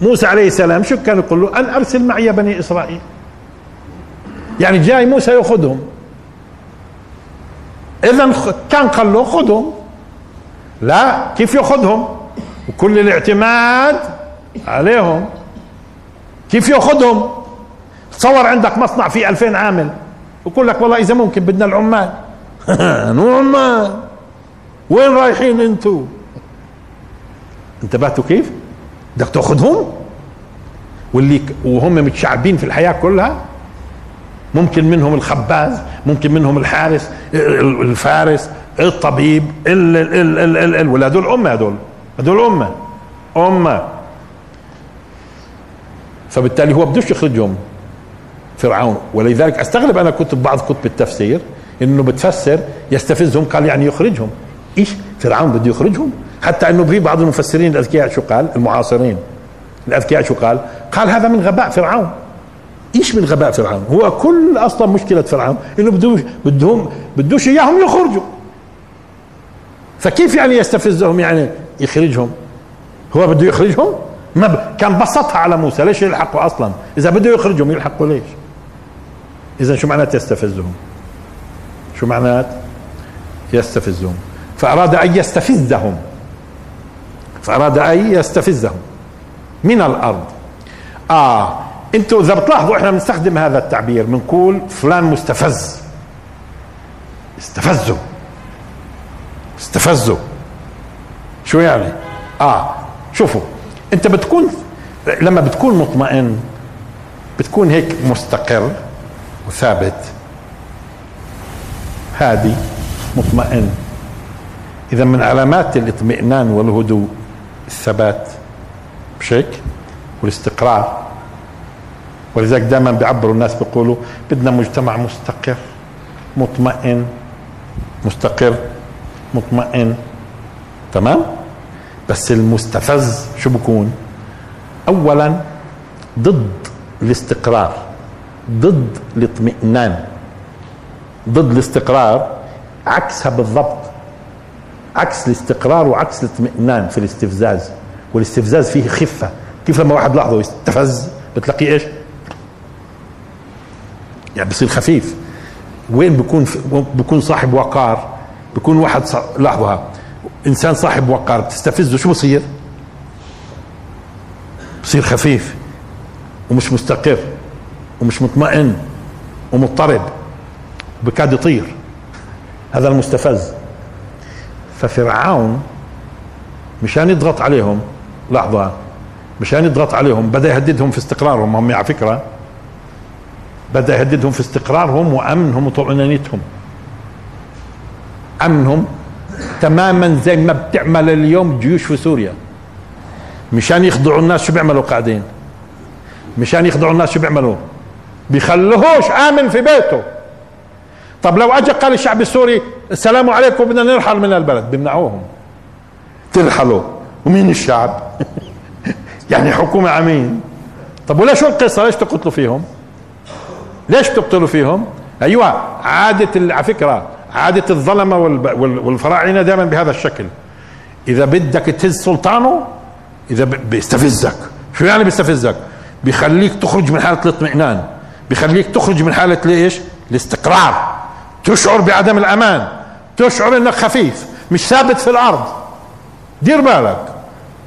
موسى عليه السلام شو كان يقول له؟ أن أرسل معي بني إسرائيل. يعني جاي موسى يأخذهم. اذا كان قال له خذهم. لا كيف يأخذهم؟ وكل الاعتماد عليهم. كيف يأخذهم؟ تصور عندك مصنع فيه 2000 عامل. يقول لك والله إذا ممكن بدنا العمال. نو عمال. وين رايحين أنتو؟ انتبهتوا كيف؟ بدك تأخذهم؟ واللي وهم متشعبين في الحياة كلها؟ ممكن منهم الخباز ممكن منهم الحارس الفارس الطبيب ال ال ال ال ال ولا هدول أمة هدول هدول أمة أمة. فبالتالي هو بدوش يخرجهم فرعون. ولذلك أستغرب أنا كتب بعض كتب التفسير إنه بتفسر يستفزهم قال يعني يخرجهم. إيش؟ فرعون بده يخرجهم؟ حتى إنه في بعض المفسرين الأذكياء شو قال؟ المعاصرين. الأذكياء شو قال؟ قال هذا من غباء فرعون. إيش من غباء فرعون؟ هو كل أصلا مشكلة فرعون إنه بده بدهم بدوش إياهم يخرجوا. فكيف يعني يستفزهم؟ يعني يخرجهم. هو بده يخرجهم؟ ما ب... كان بسطها على موسى ليش يلحقوا أصلا؟ إذا بده يخرجهم يلحقوا ليش؟ إذا شو معنات يستفزهم؟ شو معنات؟ يستفزهم. فأراد أن يستفزهم. فأراد أن يستفزهم. من الأرض؟ آه أنتوا اذا بتلاحظوا إحنا بنستخدم هذا التعبير بنقول فلان مستفز. استفزوا. استفزوا. شو يعني؟ آه شوفوا انت بتكون لما بتكون مطمئن بتكون هيك مستقر وثابت. هادي مطمئن. إذا من علامات الاطمئنان والهدوء الثبات مش هيك والاستقرار ولذلك دائما بيعبروا الناس بيقولوا بدنا مجتمع مستقر مطمئن مستقر مطمئن. تمام؟ بس المستفز شو بكون؟ اولا ضد الاستقرار ضد الاطمئنان ضد الاستقرار عكسها بالضبط عكس الاستقرار وعكس الاطمئنان في الاستفزاز. والاستفزاز فيه خفة. كيف لما واحد لاحظه يستفز بتلاقيه إيش؟ يعني بصير خفيف. وين بيكون بيكون صاحب وقار؟ بيكون واحد لاحظها إنسان صاحب وقار بتستفزه شو بصير؟ بصير خفيف ومش مستقر ومش مطمئن ومضطرب بكاد يطير. هذا المستفز. ففرعون مشان يضغط عليهم لحظة مشان يضغط عليهم بدأ يهددهم في استقرارهم هم على فكرة. بدأ يهددهم في استقرارهم وأمنهم وطمأنينتهم. أمنهم تماما زي ما بتعمل اليوم الجيوش في سوريا. مشان يخضعوا الناس شو بيعملوا قاعدين؟ مشان يخضعوا الناس شو بيعملوا؟ بيخلوهوش آمن في بيته. طب لو اجى قال الشعب السوري السلام عليكم بدنا نرحل من البلد. بيمنعوهم. ترحلوا. ومين الشعب؟ يعني حكومة عمين. طب ولا شو القصة؟ ليش تقتلوا فيهم؟ ليش تقتلوا فيهم؟ أيوه عادة على فكرة عادة الظلمة والفراعنة دائما بهذا الشكل. إذا بدك تهز سلطانه إذا بيستفزك. شو يعني بيستفزك؟ بيخليك تخرج من حالة الاطمئنان. بيخليك تخرج من حالة ليش الاستقرار. تشعر بعدم الأمان. تشعر إنك خفيف مش ثابت في الأرض. دير بالك.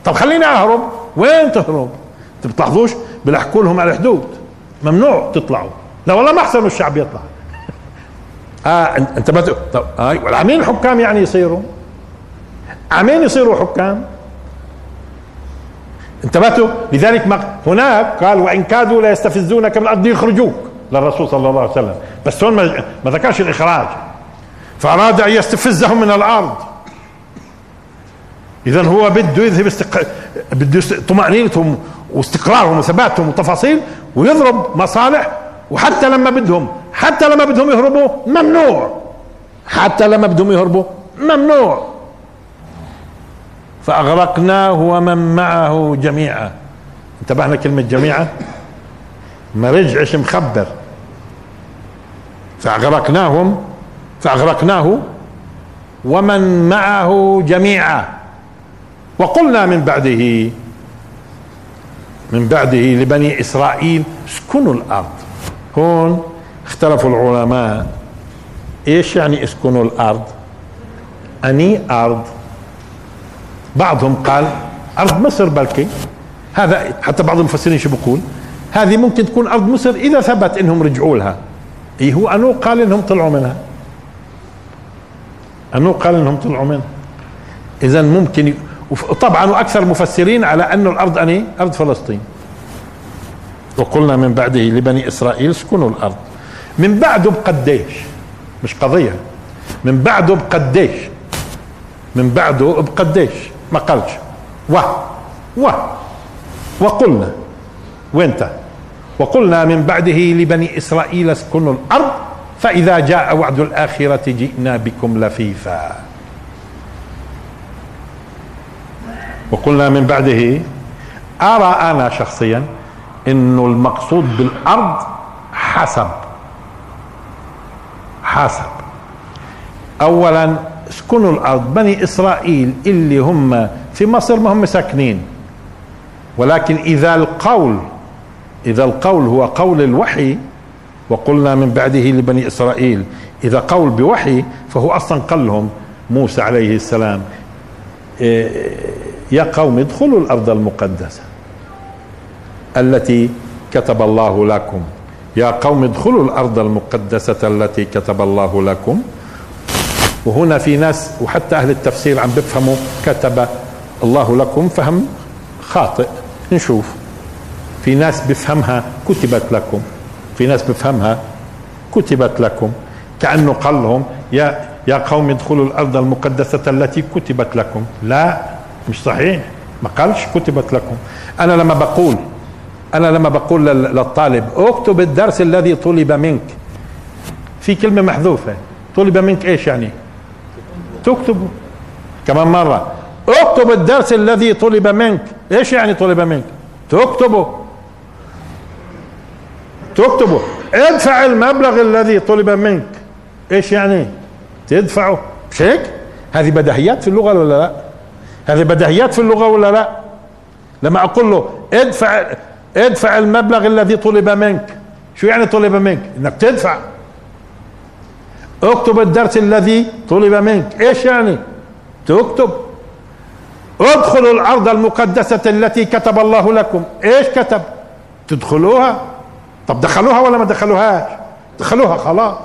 طب خليني أهرب. وين تهرب؟ انت بتلاحظوش بيحكوا لهم على الحدود. ممنوع تطلعوا. لا والله ما أحسن الشعب يطلع. آه انت ما طب آه عمين الحكام يعني يصيروا؟ عمين يصيروا حكام؟ انتبهتوا؟ لذلك ما هناك قال وإن كادوا لا يستفزونك من الأرض يخرجوك للرسول صلى الله عليه وسلم. بس هون ما ذكرش الإخراج. فأراد أن يستفزهم من الأرض. اذا هو بده يذهب استق... بده طمأنينتهم واستقرارهم وثباتهم وتفاصيل ويضرب مصالح وحتى لما بدهم حتى لما بدهم يهربوا ممنوع. حتى لما بدهم يهربوا ممنوع. فأغرقناه ومن معه جميعا. انتبهنا كلمة جميعا؟ ما رجعش مخبر فأغرقناهم فأغرقناه ومن معه جميعا. وقلنا من بعده من بعده لبني إسرائيل اسكنوا الأرض. هون اختلفوا العلماء. إيش يعني اسكنوا الأرض؟ أني أرض. بعضهم قال أرض مصر بلكي. هذا حتى بعض المفسرين شو بيقول؟ هذه ممكن تكون أرض مصر إذا ثبت إنهم رجعوا لها. إيه هو؟ أنو قال إنهم طلعوا منها. أنو قال إنهم طلعوا منها. إذا ممكن وطبعا وأكثر المفسرين على انه الأرض أني؟ أرض فلسطين. وقلنا من بعده لبني إسرائيل اسكنوا الأرض. من بعده بقديش مش قضية. من بعده بقديش من بعده بقديش ما قالش. و و وقلنا. وانت وقلنا من بعده لبني إسرائيل اسكنوا الأرض فإذا جاء وعد الآخرة جئنا بكم لفيفا. وقلنا من بعده أرى أنا شخصيا إنه المقصود بالأرض حسب. حسب. اولا اسكنوا الأرض. بني إسرائيل اللي هم في مصر ما هم ساكنين. ولكن إذا القول إذا القول هو قول الوحي وقلنا من بعده لبني إسرائيل إذا قول بوحي فهو أصلا قال لهم موسى عليه السلام إيه، يا قوم ادخلوا الأرض المقدسة. التي كتب الله لكم. يا قوم ادخلوا الأرض المقدسة التي كتب الله لكم. وهنا في ناس وحتى أهل التفسير عم بفهموا كتب الله لكم فهم خاطئ. نشوف. في ناس بفهمها كتبت لكم. في ناس بفهمها كتبت لكم. كأنه قال لهم يا يا قوم ادخلوا الأرض المقدسة التي كتبت لكم. لا مش صحيح. ما قالش كتبت لكم. أنا لما بقول أنا لما بقول للطالب اكتب الدرس الذي طلب منك. في كلمة محذوفة. طلب منك إيش يعني؟ تكتب. كمان مرة. اكتب الدرس الذي طلب منك. إيش يعني طلب منك؟ تكتبه. تكتبه. ادفع المبلغ الذي طلب منك. إيش يعني؟ تدفعه. مش هيك هذه بديهيات في اللغة ولا لا؟ هذه بديهيات في اللغة ولا لا؟ لما أقول له ادفع ادفع المبلغ الذي طلب منك. شو يعني طلب منك؟ إنك تدفع. اكتب الدرس الذي طلب منك. إيش يعني؟ تكتب. ادخلوا الأرض المقدسة التي كتب الله لكم. إيش كتب؟ تدخلوها. طب دخلوها ولا ما دخلوهاش؟ دخلوها خلاص.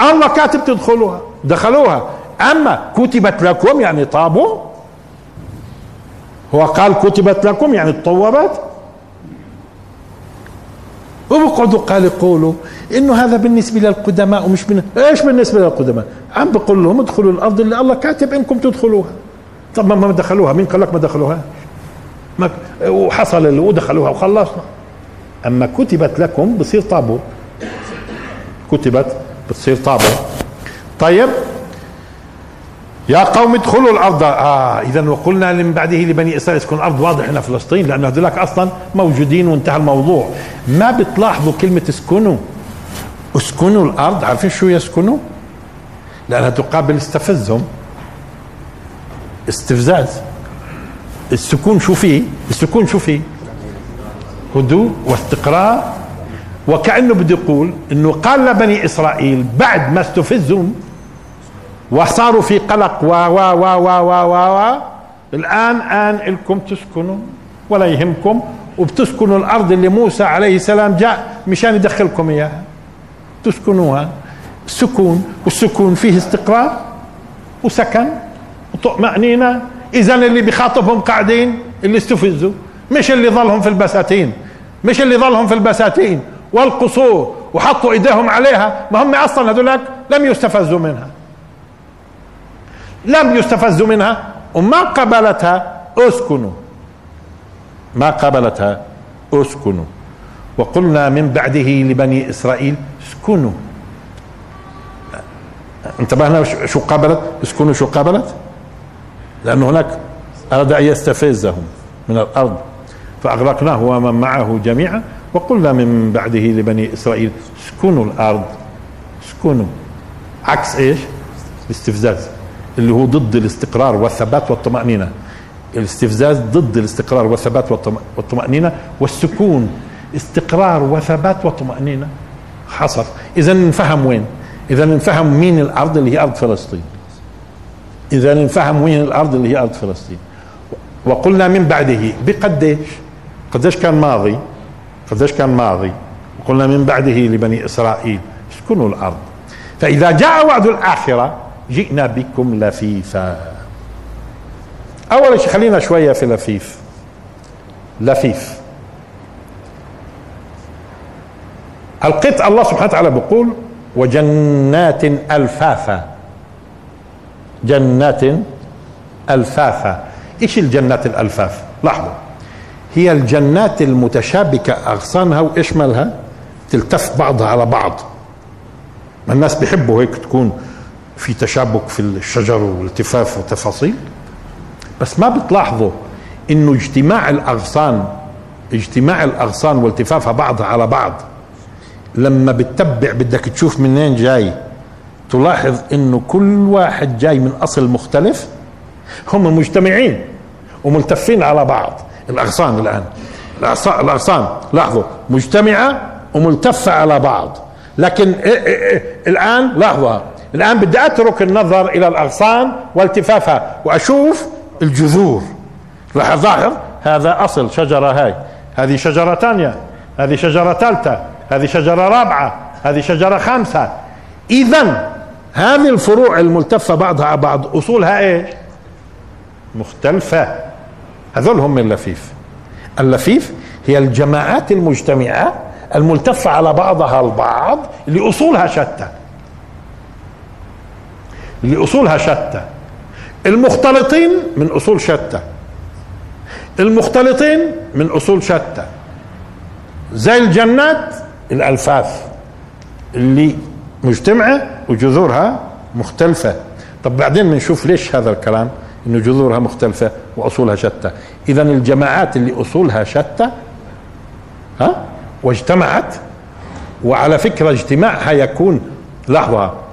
الله كاتب تدخلوها. دخلوها. أما كتبت لكم يعني طابوا. هو قال كتبت لكم يعني تطوبت وبقعدوا قال يقولوا إنه هذا بالنسبة للقدماء ومش من إيش بالنسبة للقدماء؟ عم بقول لهم ادخلوا الأرض اللي الله كاتب إنكم تدخلوها. طب ما دخلوها مين قال لك ما دخلوها؟ ما وحصل ودخلوها وخلصنا. أما كتبت لكم بصير طابور. كتبت بتصير طابور. طيب يا قوم ادخلوا الأرض. آه اذا وقلنا من بعده لبني إسرائيل اسكن الأرض واضح هنا فلسطين لأنه هذولك أصلا موجودين وانتهى الموضوع. ما بتلاحظوا كلمة اسكنوا؟ اسكنوا الأرض. عارفين شو يسكنوا؟ لأنها تقابل استفزهم. استفزاز. السكون شو فيه؟ السكون شو فيه؟ هدوء واستقرار. وكأنه بده يقول إنه قال لبني إسرائيل بعد ما استفزوا وصاروا في قلق و و و و و و, و. الآن آن لكم تسكنوا ولا يهمكم وبتسكنوا الأرض اللي موسى عليه السلام جاء مشان يدخلكم إياها. تسكنوها. سكون والسكون فيه استقرار وسكن وطمأنينة. إذا اللي بيخاطبهم قاعدين اللي استفزوا. مش اللي ظلهم في البساتين. مش اللي ظلهم في البساتين. والقصور وحطوا إيديهم عليها. ما هم أصلا هذولك لم يستفزوا منها. لم يستفزوا منها وما قبلتها أسكنوا. ما قبلتها أسكنوا. وقلنا من بعده لبني إسرائيل اسكنوا. انتبهنا شو قابلت اسكنوا شو قابلت لأنه هناك أراد أن يستفزهم من الأرض. فأغرقناه ومن معه جميعا. وقلنا من بعده لبني إسرائيل اسكنوا الأرض. اسكنوا. عكس إيش؟ الاستفزاز. اللي هو ضد الاستقرار والثبات والطمأنينة. الاستفزاز ضد الاستقرار والثبات والطمأنينة والسكون استقرار وثبات وطمأنينة. حصل. إذا نفهم وين؟ إذا نفهم مين الأرض اللي هي أرض فلسطين. إذا نفهم وين الأرض اللي هي أرض فلسطين. وقلنا من بعده بقديش؟ قديش كان ماضي؟ قديش كان ماضي؟ وقلنا من بعده لبني إسرائيل. اسكنوا الأرض؟ فإذا جاء وعد الآخرة جئنا بكم لفيفا. أول شيء خلينا شوية في لفيف. لفيف. القط الله سبحانه وتعالى بيقول وجنات الفافا جنات الفافا إيش الجنات الألفاف؟ لاحظوا. هي الجنات المتشابكة أغصانها واشملها تلتف بعضها على بعض. الناس بيحبوا هيك تكون في تشابك في الشجر والتفاف وتفاصيل بس ما بتلاحظوا إنه اجتماع الأغصان اجتماع الأغصان والتفافها بعضها على بعض. لما بتتبع بدك تشوف منين جاي تلاحظ إنه كل واحد جاي من أصل مختلف. هم مجتمعين وملتفين على بعض. الأغصان الآن الأغصان لاحظوا مجتمعة وملتفة على بعض. لكن الآن لاحظوا الآن بدي أترك النظر إلى الأغصان والتفافها وأشوف الجذور. راح ظاهر هذا أصل شجرة هاي. هذه شجرة ثانية هذه شجرة ثالثة. هذه شجرة رابعة. هذه شجرة خامسة. إذا هذه الفروع الملتفة بعضها بعض أصولها إيش؟ مختلفة. هذول هم اللفيف. اللفيف هي الجماعات المجتمعة الملتفة على بعضها البعض اللي أصولها شتى. اللي اصولها شتى. المختلطين من أصول شتى. المختلطين من أصول شتى. زي الجنات الألفاف اللي مجتمعة وجذورها مختلفة. طب بعدين بنشوف ليش هذا الكلام؟ إنه جذورها مختلفة وأصولها شتى. اذا الجماعات اللي أصولها شتى ها؟ واجتمعت وعلى فكرة اجتماعها يكون لحظة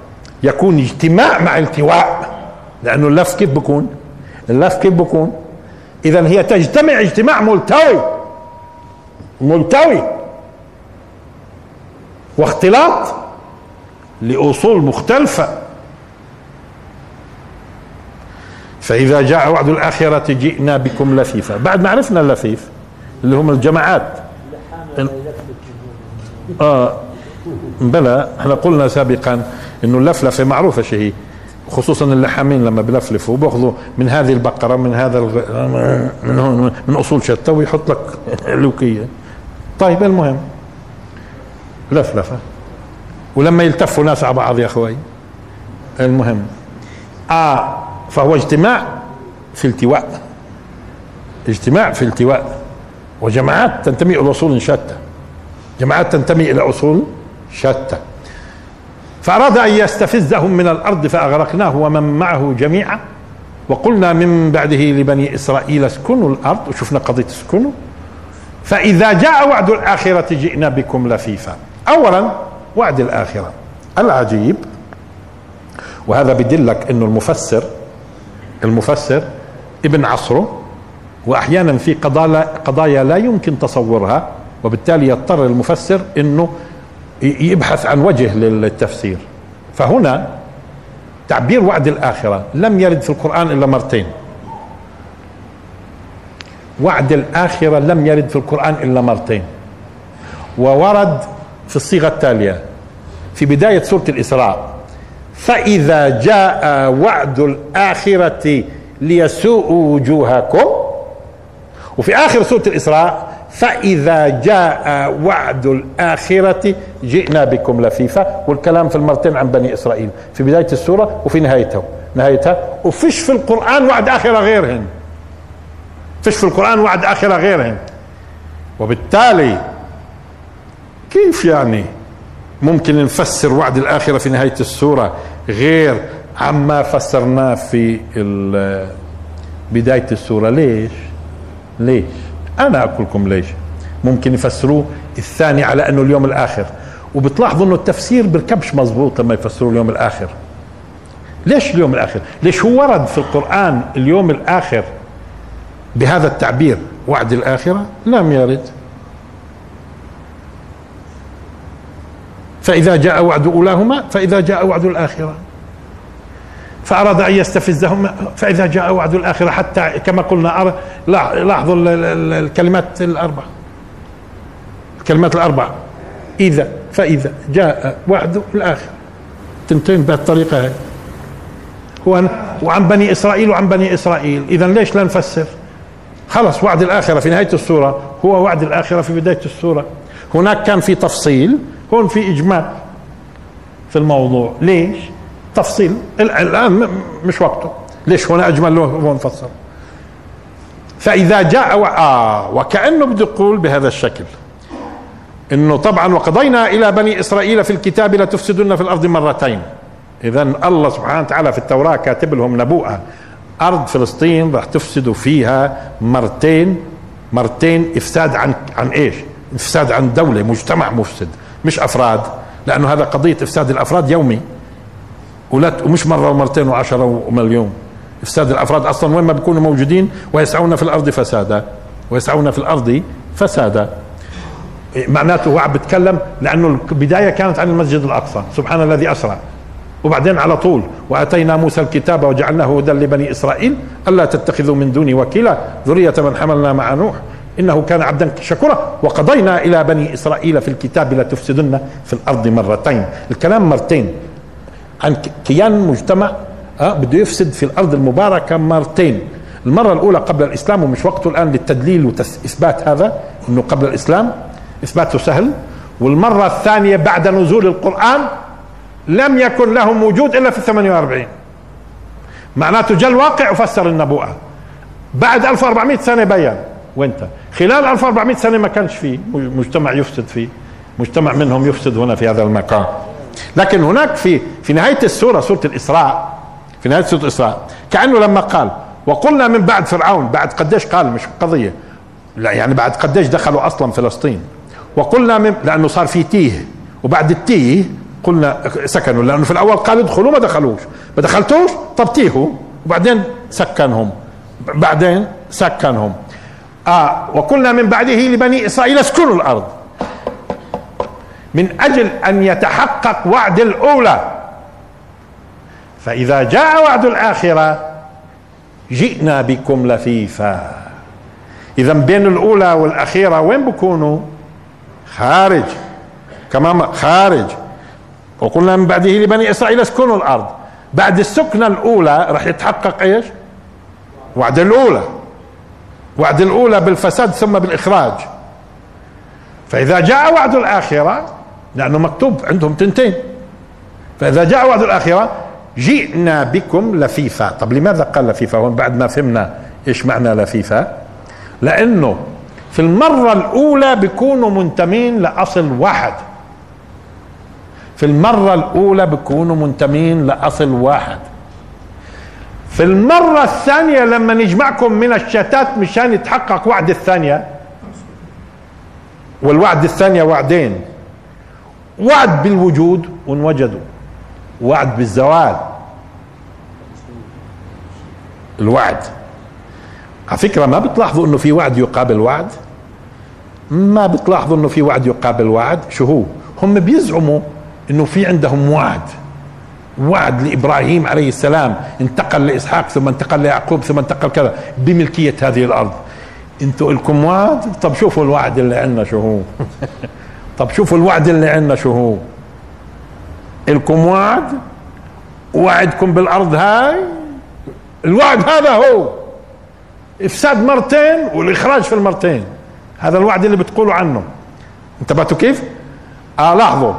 يكون اجتماع مع التواء لأنه اللف كيف بكون؟ اللف كيف بكون؟ اذا هي تجتمع اجتماع ملتوي. ملتوي. واختلاط لأصول مختلفة. فإذا جاء وعد الآخرة جئنا بكم لفيفا بعد ما عرفنا اللفيف اللي هم الجماعات. آه بلى إحنا قلنا سابقا إنه اللفلفه معروفة شيء خصوصا اللحامين لما بلفلفوا بياخذوا من هذه البقرة من هذا الغ... من هون من أصول شتى ويحط لك لوكيه طيب المهم لفلفة. ولما يلتفوا ناس على بعض يا أخوي. المهم آه فهو اجتماع في التواء. اجتماع في التواء. وجماعات تنتمي إلى أصول شتى. جماعات تنتمي إلى أصول شتى. فأراد أن يستفزهم من الأرض فأغرقناه ومن معه جميعا. وقلنا من بعده لبني إسرائيل اسكنوا الأرض وشفنا قضية اسكنوا. فإذا جاء وعد الآخرة جئنا بكم لفيفا. اولا وعد الآخرة العجيب وهذا بدلك انه المفسر المفسر ابن عصره واحيانا في قضايا لا يمكن تصورها وبالتالي يضطر المفسر إنه يبحث عن وجه للتفسير. فهنا تعبير وعد الآخرة لم يرد في القرآن إلا مرتين. وعد الآخرة لم يرد في القرآن إلا مرتين. وورد في الصيغة التالية في بداية سورة الإسراء فإذا جاء وعد الآخرة ليسوءوا وجوهكم. وفي آخر سورة الإسراء فإذا جاء وعد الآخرة جئنا بكم لفيفا والكلام في المرتين عن بني إسرائيل. في بداية السورة وفي نهايتها نهايتها وفيش في القرآن وعد آخرة غيرهن. فيش في القرآن وعد آخرة غيرهن. وبالتالي كيف يعني ممكن نفسر وعد الآخرة في نهاية السورة غير عما فسرناه في بداية السورة؟ ليش؟ ليش؟ أنا أقول لكم ليش. ممكن يفسروه الثاني على أنه اليوم الآخر. وبتلاحظوا إنه التفسير بركبش مزبوط لما يفسروا اليوم الآخر. ليش اليوم الآخر؟ ليش هو ورد في القرآن اليوم الآخر بهذا التعبير؟ وعد الآخرة؟ لم يرد فإذا جاء وعد أولاهما فإذا جاء وعد الآخرة. فأراد أن يستفزهم فإذا جاء وعد الآخرة حتى كما قلنا لاحظوا الكلمات الأربع الكلمات الأربع إذا فإذا جاء وعد الآخرة. تنتهي بهالطريقة هاي هو وعن بني إسرائيل وعن بني إسرائيل. إذا ليش لا نفسر؟ خلص وعد الآخرة في نهاية السورة. هو وعد الآخرة في بداية السورة. هناك كان في تفصيل هون في إجمال في الموضوع. ليش؟ تفصيل الآن مش وقته. ليش هنا أجمل له هو مفصل. فإذا جاء و... آه وكأنه بده يقول بهذا الشكل. إنه طبعا وقضينا إلى بني إسرائيل في الكتاب لتفسدن في الأرض مرتين. اذا الله سبحانه وتعالى في التوراة كاتب لهم نبوءة. أرض فلسطين راح تفسدوا فيها مرتين. مرتين إفساد عن عن إيش؟ إفساد عن دولة مجتمع مفسد مش أفراد. لأنه هذا قضية إفساد الأفراد يومي. ولا ومش مرة ومرتين وعشرة ومليون. افساد الأفراد أصلا وين ما بيكونوا موجودين ويسعون في الأرض فسادا. ويسعون في الأرض فسادا. معناته هو عم بيتكلم لأنه البداية كانت عن المسجد الأقصى. سبحان الذي اسرع وبعدين على طول وأتينا موسى الكتاب وجعلناه هدى لبني إسرائيل. ألا تتخذوا من دوني وكيلا. ذرية من حملنا مع نوح. إنه كان عبدا شكورا. وقضينا إلى بني إسرائيل في الكتاب لتفسدن في الأرض مرتين. الكلام مرتين. عن كيان مجتمع أه بده يفسد في الأرض المباركة مرتين. المرة الأولى قبل الإسلام ومش وقته الآن للتدليل واثبات هذا إنه قبل الإسلام إثباته سهل. والمرة الثانية بعد نزول القرآن لم يكن لهم وجود إلا في ال 48 معناته جاء الواقع وفسر النبوءة. بعد 1400 سنة بين وانت؟ خلال 1400 سنة ما كانش فيه مجتمع يفسد فيه. مجتمع منهم يفسد هنا في هذا المكان لكن هناك في في نهاية السورة سورة الإسراء في نهاية سورة الإسراء كأنه لما قال وقلنا من بعد فرعون بعد قديش قال مش قضية لا يعني بعد قديش دخلوا أصلا فلسطين وقلنا من لأنه صار في تيه وبعد التيه قلنا سكنوا لأنه في الأول قال ادخلوا ما دخلوش ما دخلتوش طب تيهوا وبعدين سكنهم بعدين سكنهم. آه وقلنا من بعده لبني إسرائيل اسكنوا الأرض. من أجل أن يتحقق وعد الأولى. فإذا جاء وعد الآخرة جئنا بكم لفيفا. اذا بين الأولى والأخيرة وين بكونوا؟ خارج. كما خارج. وقلنا من بعده لبني إسرائيل اسكنوا الأرض. بعد السكنة الأولى راح يتحقق إيش؟ وعد الأولى. وعد الأولى بالفساد ثم بالإخراج. فإذا جاء وعد الآخرة لأنه مكتوب عندهم تنتين. فإذا جاء وعد الآخرة جئنا بكم لفيفا. طب لماذا قال لفيفا؟ هون بعد ما فهمنا إيش معنى لفيفا. لأنه في المرة الأولى بيكونوا منتمين لأصل واحد. في المرة الأولى بيكونوا منتمين لأصل واحد. في المرة الثانية لما نجمعكم من الشتات مشان يتحقق وعد الثانية. والوعد الثانية وعدين. وعد بالوجود وانوجدوا وعد بالزوال. الوعد. على فكرة ما بتلاحظوا إنه في وعد يقابل وعد؟ ما بتلاحظوا إنه في وعد يقابل وعد؟ شو هو؟ هم بيزعموا إنه في عندهم وعد. وعد لإبراهيم عليه السلام. انتقل لإسحاق ثم انتقل ليعقوب ثم انتقل كذا. بملكية هذه الأرض. أنتوا لكم وعد؟ طب شوفوا الوعد اللي عندنا شو هو. طب شوفوا الوعد اللي عندنا شو هو؟ لكم وعد وعدكم بالأرض هاي. الوعد هذا هو. إفساد مرتين والإخراج في المرتين. هذا الوعد اللي بتقولوا عنه. انتبهتوا كيف؟ آه لاحظوا.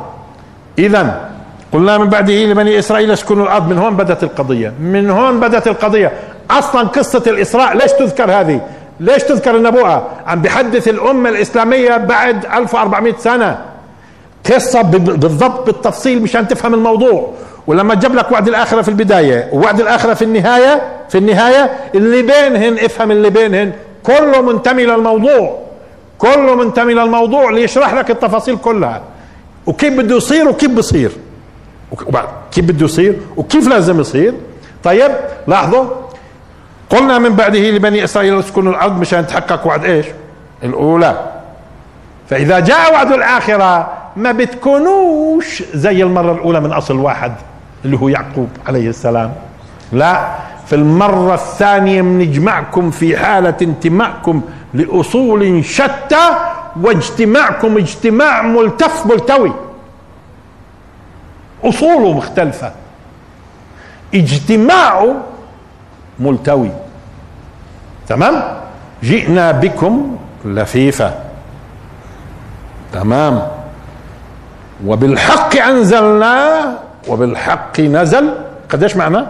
اذا قلنا من بعده لبني إسرائيل اسكنوا الأرض. من هون بدأت القضية. من هون بدأت القضية. أصلا قصة الإسراء ليش تذكر هذه؟ ليش تذكر النبوءة؟ عم بحدث الأمة الإسلامية بعد 1400 سنة. قصة بالضبط بالتفصيل مشان تفهم الموضوع. ولما جاب لك وعد الآخرة في البداية ووعد الآخرة في النهاية في النهاية اللي بينهن افهم اللي بينهن. كله منتمي للموضوع. كله منتمي للموضوع ليشرح لك التفاصيل كلها. وكيف بده يصير وكيف بصير. كيف بده يصير وكيف لازم يصير. طيب لاحظوا قلنا من بعده لبني إسرائيل اسكنوا الأرض مشان تحقق وعد إيش؟ الأولى. فإذا جاء وعد الآخرة ما بتكونوش زي المرة الأولى من أصل واحد اللي هو يعقوب عليه السلام. لا في المرة الثانية بنجمعكم في حالة انتمائكم لأصول شتى واجتماعكم اجتماع ملتف ملتوي. أصوله مختلفة. اجتماعه ملتوي. تمام؟ جئنا بكم لفيفة. تمام. وبالحق أنزلناه وبالحق نزل. قديش معناه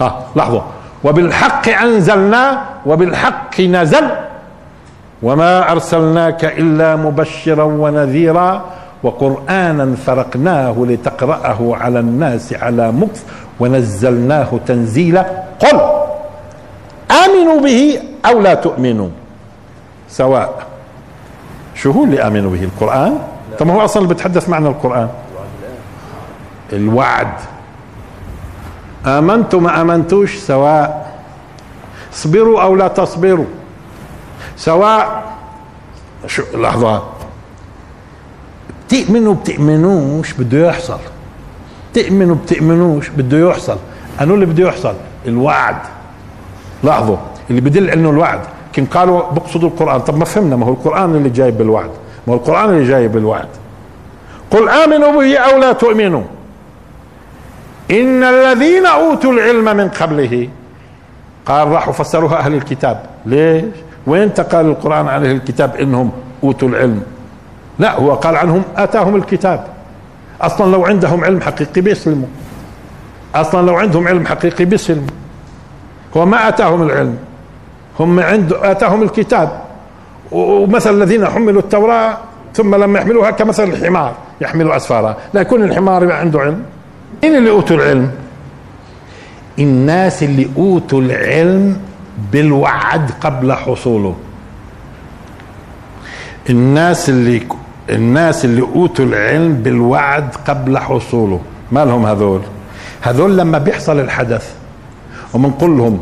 آه لحظة. وبالحق أنزلناه وبالحق نزل. وما أرسلناك إلا مبشرا ونذيرا وقرآنا فرقناه لتقرأه على الناس على مكث ونزلناه تنزيلا. قل! آمنوا به أو لا تؤمنوا. سواء. شو هو اللي آمنوا به. القرآن. طب هو أصلا بتحدث معنى القرآن؟ الوعد. آمنتم ما آمنتوش؟ سواء. اصبروا أو لا تصبروا. سواء. شو؟ لحظة. تؤمنوا بتؤمنوش بده يحصل. تؤمنوا بتؤمنوش بده يحصل. أنو اللي بده يحصل. الوعد. لاحظوا اللي بدل انه الوعد كن قالوا بقصدوا القرآن. طب ما فهمنا ما هو القرآن اللي جايب بالوعد. ما هو القرآن اللي جايب بالوعد. قل آمنوا به أو لا تؤمنوا. إن الذين أوتوا العلم من قبله قال راحوا فسروها أهل الكتاب. ليش؟ وين قال القرآن عن أهل الكتاب إنهم أوتوا العلم؟ لا هو قال عنهم آتاهم الكتاب. أصلا لو عندهم علم حقيقي بيسلموا. أصلا لو عندهم علم حقيقي بيسلموا. هو ما آتاهم العلم. هم عنده آتاهم الكتاب. ومثل الذين حملوا التوراة ثم لما يحملوها كمثل الحمار. يحمل أسفارها. لا يكون الحمار عنده علم. مين اللي أوتوا العلم؟ الناس اللي أوتوا العلم بالوعد قبل حصوله. الناس اللي الناس اللي أوتوا العلم بالوعد قبل حصوله. ما لهم هذول؟ هذول لما بيحصل الحدث ومنقول لهم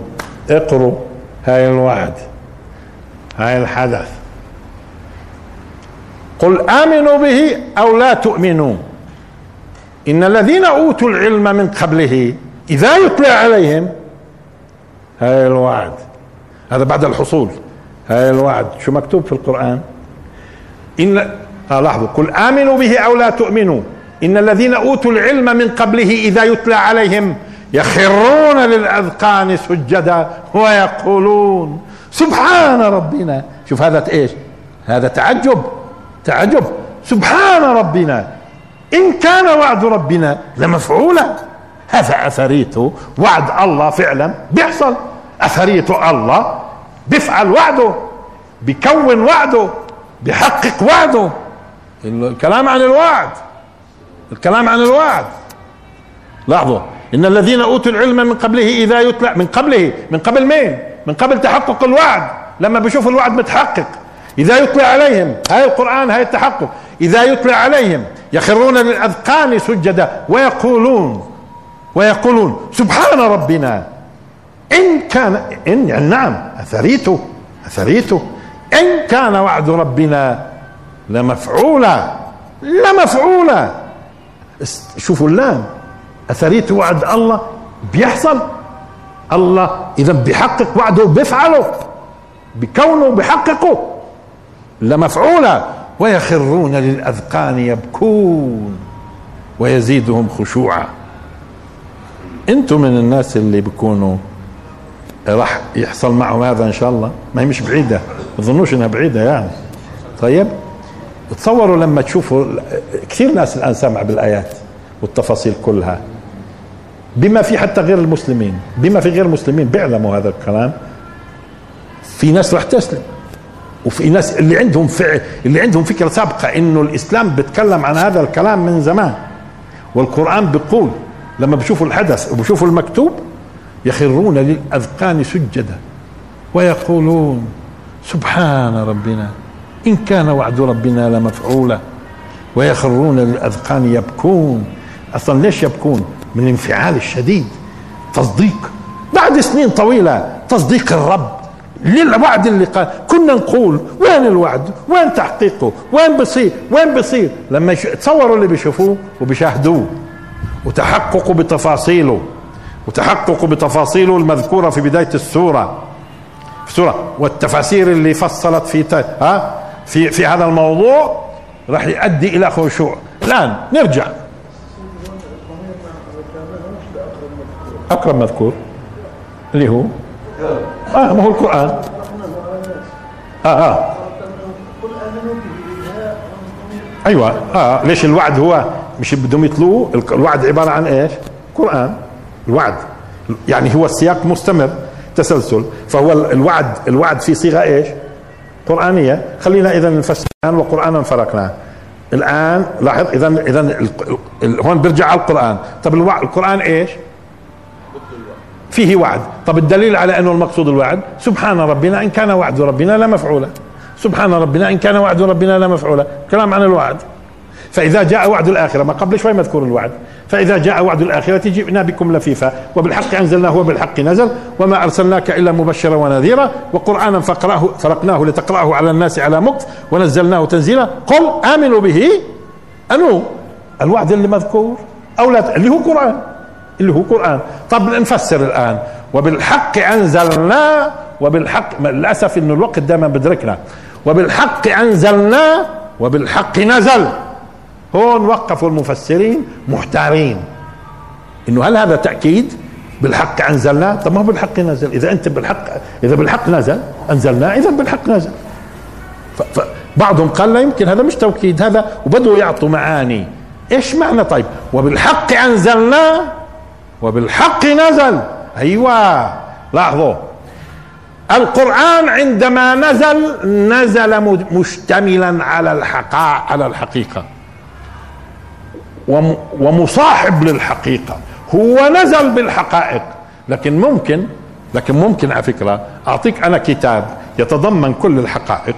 اقروا هاي الوعد هاي الحدث. قل آمنوا به أو لا تؤمنوا. إن الذين أوتوا العلم من قبله إذا يتلى عليهم هاي الوعد. هذا بعد الحصول. هاي الوعد. شو مكتوب في القرآن؟ إن آه لاحظوا. قل آمنوا به أو لا تؤمنوا. إن الذين أوتوا العلم من قبله إذا يتلى عليهم يخرون للأذقان سجدا ويقولون سبحان ربنا. شوف هذا إيش؟ هذا تعجب تعجب. سبحان ربنا. إن كان وعد ربنا لمفعولا. هذا أثريته وعد الله فعلا بيحصل. أثريته الله بيفعل وعده بيكون وعده بيحقق وعده. الكلام عن الوعد الكلام عن الوعد. لاحظوا إن الذين أوتوا العلم من قبله إذا يتلى من قبله من قبل مين؟ من قبل تحقق الوعد. لما بيشوفوا الوعد متحقق. إذا يتلى عليهم هاي القرآن هاي التحقق. إذا يتلى عليهم يخرون للأذقان سجدا ويقولون ويقولون سبحان ربنا. إن كان ان يعني نعم اثريته اثريته إن كان وعد ربنا لمفعولا لمفعولا. شوفوا اللام أثريت وعد الله بيحصل. الله اذا بيحقق وعده بيفعله بكونه بيحققه لمفعولا ويخرون للأذقان يبكون ويزيدهم خشوعا. أنتم من الناس اللي بيكونوا راح يحصل معهم هذا إن شاء الله؟ ما هي مش بعيدة ما تظنوش إنها بعيدة يعني. طيب تصوروا لما تشوفوا كثير ناس الآن سامع بالآيات والتفاصيل كلها. بما في حتى غير المسلمين بما في غير المسلمين بيعلموا هذا الكلام. في ناس راح تسلم. وفي ناس اللي عندهم فعل اللي عندهم فكرة سابقة إنه الإسلام بيتكلم عن هذا الكلام من زمان. والقرآن بيقول لما بشوفوا الحدث وبشوفوا المكتوب يخرون للأذقان سجدا. ويقولون سبحان ربنا إن كان وعد ربنا لمفعولا. ويخرون للأذقان يبكون. أصلا ليش يبكون؟ من الانفعال الشديد تصديق. بعد سنين طويلة تصديق الرب للوعد اللي قال. كنا نقول وين الوعد؟ وين تحقيقه؟ وين بصير؟ وين بصير؟ لما تصوروا اللي بيشوفوه وبيشاهدوه وتحققوا بتفاصيله وتحققوا بتفاصيله المذكورة في بداية السورة. في السوره والتفاسير اللي فصلت في ها؟ في في هذا الموضوع راح يؤدي إلى خشوع. الآن نرجع. اقرب مذكور اللي هو؟ آه ما هو القرآن. آه آه. أيوه آه. ليش الوعد هو مش بدهم يتلوه الوعد عبارة عن إيش؟ قرآن. الوعد. يعني هو السياق مستمر تسلسل. فهو الوعد الوعد في صيغة إيش؟ قرآنية. خلينا إذا نفسر الآن وقرآنا فرقناه. الآن لاحظ إذا إذا هون بيرجع على القرآن. طب القرآن إيش؟ فيه وعد. طب الدليل على أنه المقصود الوعد؟ سبحان ربنا إن كان وعد ربنا لمفعولا سبحان ربنا إن كان وعد ربنا لمفعولا كلام عن الوعد. فإذا جاء وعد الآخرة ما قبل شوي مذكور الوعد. فإذا جاء وعد الآخرة جئنا بكم لفيفا. وبالحق أنزلناه وبالحق نزل وما أرسلناك إلا مبشرا ونذيرا وقرآنا فقراه فرقناه لتقرأه على الناس على مكت ونزلناه تنزيلا. قل آمنوا به. أنو؟ الوعد اللي مذكور. أو لا اللي هو قرآن. اللي هو قرآن. طب نفسر الآن. وبالحق أنزلنا وبالحق للأسف إنه الوقت دائما بدركنا. وبالحق أنزلنا وبالحق نزل. هون وقفوا المفسرين محتارين. إنه هل هذا تأكيد؟ بالحق انزلناه طب ما هو بالحق نزل؟ إذا أنت بالحق إذا بالحق نزل انزلناه إذا بالحق نزل. فبعضهم قال لا يمكن هذا مش توكيد هذا وبدوا يعطوا معاني. إيش معنى طيب؟ وبالحق انزلناه وبالحق نزل. أيوه. لاحظوا. القرآن عندما نزل نزل مشتملا على الحقائق على الحقيقة. ومصاحب للحقيقة. هو نزل بالحقائق. لكن ممكن لكن ممكن على فكرة أعطيك أنا كتاب يتضمن كل الحقائق.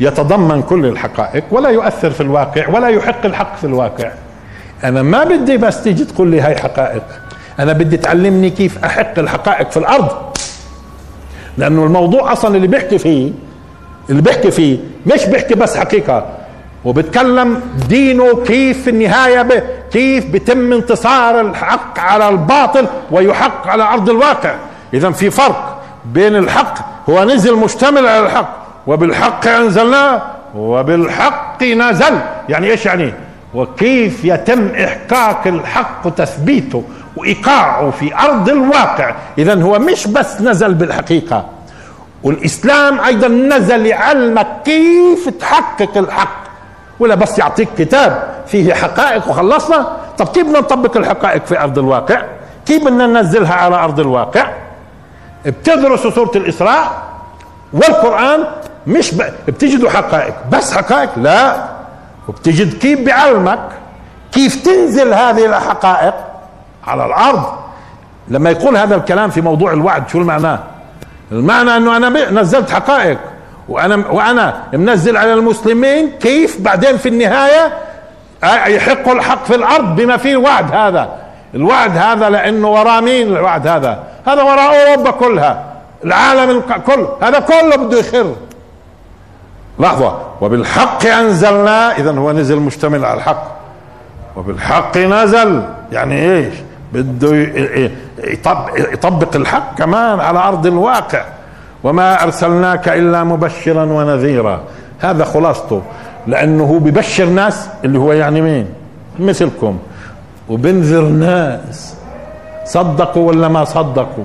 يتضمن كل الحقائق ولا يؤثر في الواقع ولا يحق الحق في الواقع. أنا ما بدي بس تيجي تقول لي هاي حقائق. أنا بدي تعلمني كيف أحق الحقائق في الأرض. لأنه الموضوع أصلا اللي بيحكي فيه اللي بيحكي فيه مش بيحكي بس حقيقة. وبتكلم دينه كيف في النهاية به كيف بتم انتصار الحق على الباطل ويحق على أرض الواقع. اذا في فرق بين الحق هو نزل مشتمل على الحق وبالحق أنزلناه وبالحق نزل. يعني إيش يعني؟ وكيف يتم إحقاق الحق وتثبيته؟ وإيقاعه في أرض الواقع. إذا هو مش بس نزل بالحقيقة. والإسلام أيضا نزل يعلمك كيف تحقق الحق. ولا بس يعطيك كتاب فيه حقائق وخلصنا. طب كيف بدنا نطبق الحقائق في أرض الواقع؟ كيف بدنا ننزلها على أرض الواقع؟ بتدرسوا سورة الإسراء والقرآن مش ب... بتجدوا حقائق. بس حقائق؟ لا. وبتجد كيف بعلمك كيف تنزل هذه الحقائق. على الأرض. لما يقول هذا الكلام في موضوع الوعد شو المعنى؟ المعنى أنه أنا نزلت حقائق. وأنا وأنا منزل على المسلمين كيف بعدين في النهاية يحق الحق في الأرض بما فيه الوعد هذا. الوعد هذا لأنه وراه مين الوعد هذا؟ هذا وراء أوروبا كلها. العالم كله هذا كله بده يخر. لحظة. وبالحق أنزلناه إذا هو نزل مشتمل على الحق. وبالحق نزل. يعني إيش؟ بده يطبق الحق كمان على أرض الواقع. وما أرسلناك إلا مبشرا ونذيرا. هذا خلاصته. لأنه هو ببشر ناس اللي هو يعني مين؟ مثلكم. وبنذر ناس. صدقوا ولا ما صدقوا؟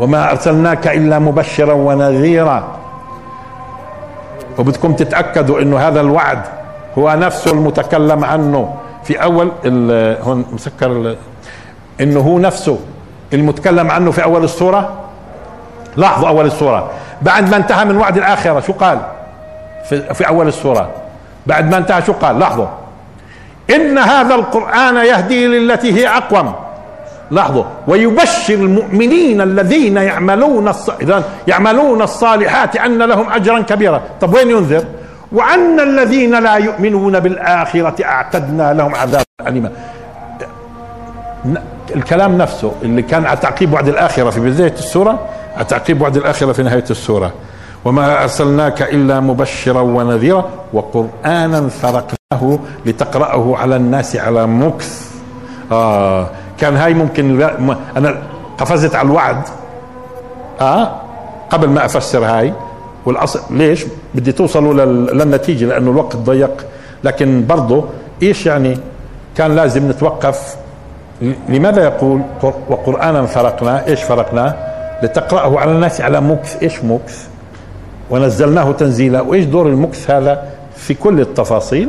وما أرسلناك إلا مبشرا ونذيرا. وبدكم تتأكدوا إنه هذا الوعد هو نفسه المتكلم عنه. في أول هون مسكر إنه هو نفسه. المتكلم عنه في أول السورة؟ لاحظوا أول السورة. بعد ما انتهى من وعد الآخرة شو قال؟ في, في أول السورة. بعد ما انتهى شو قال؟ لاحظوا. إن هذا القرآن يهدي للتي هي أقوم. لاحظوا. ويبشر المؤمنين الذين يعملون الص... يعملون الصالحات أن لهم أجرا كبيرا. طب وين ينذر؟ وأن الذين لا يؤمنون بالآخرة أعتدنا لهم عذابا أليما. الكلام نفسه اللي كان على تعقيب وعد الآخرة في بداية السورة على تعقيب وعد الآخرة في نهاية السورة. وما أرسلناك إلا مبشرا ونذيرا وقرآنا فرقناه لتقرأه على الناس على مكث. آه كان هاي ممكن أنا قفزت على الوعد. آه قبل ما أفسر هاي. والاصل ليش؟ بدي توصلوا للنتيجة لأنه الوقت ضيق. لكن برضه إيش يعني؟ كان لازم نتوقف لماذا يقول وقرآنا فرقنا؟ إيش فرقناه لتقرأه على الناس على مكث إيش مكث ونزلناه تنزيلا. وإيش دور المكث هذا في كل التفاصيل؟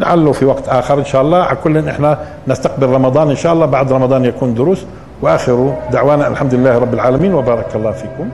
لعله في وقت آخر إن شاء الله. على كل إحنا نستقبل رمضان إن شاء الله. بعد رمضان يكون دروس. وآخر دعوانا الحمد لله رب العالمين. وبارك الله فيكم.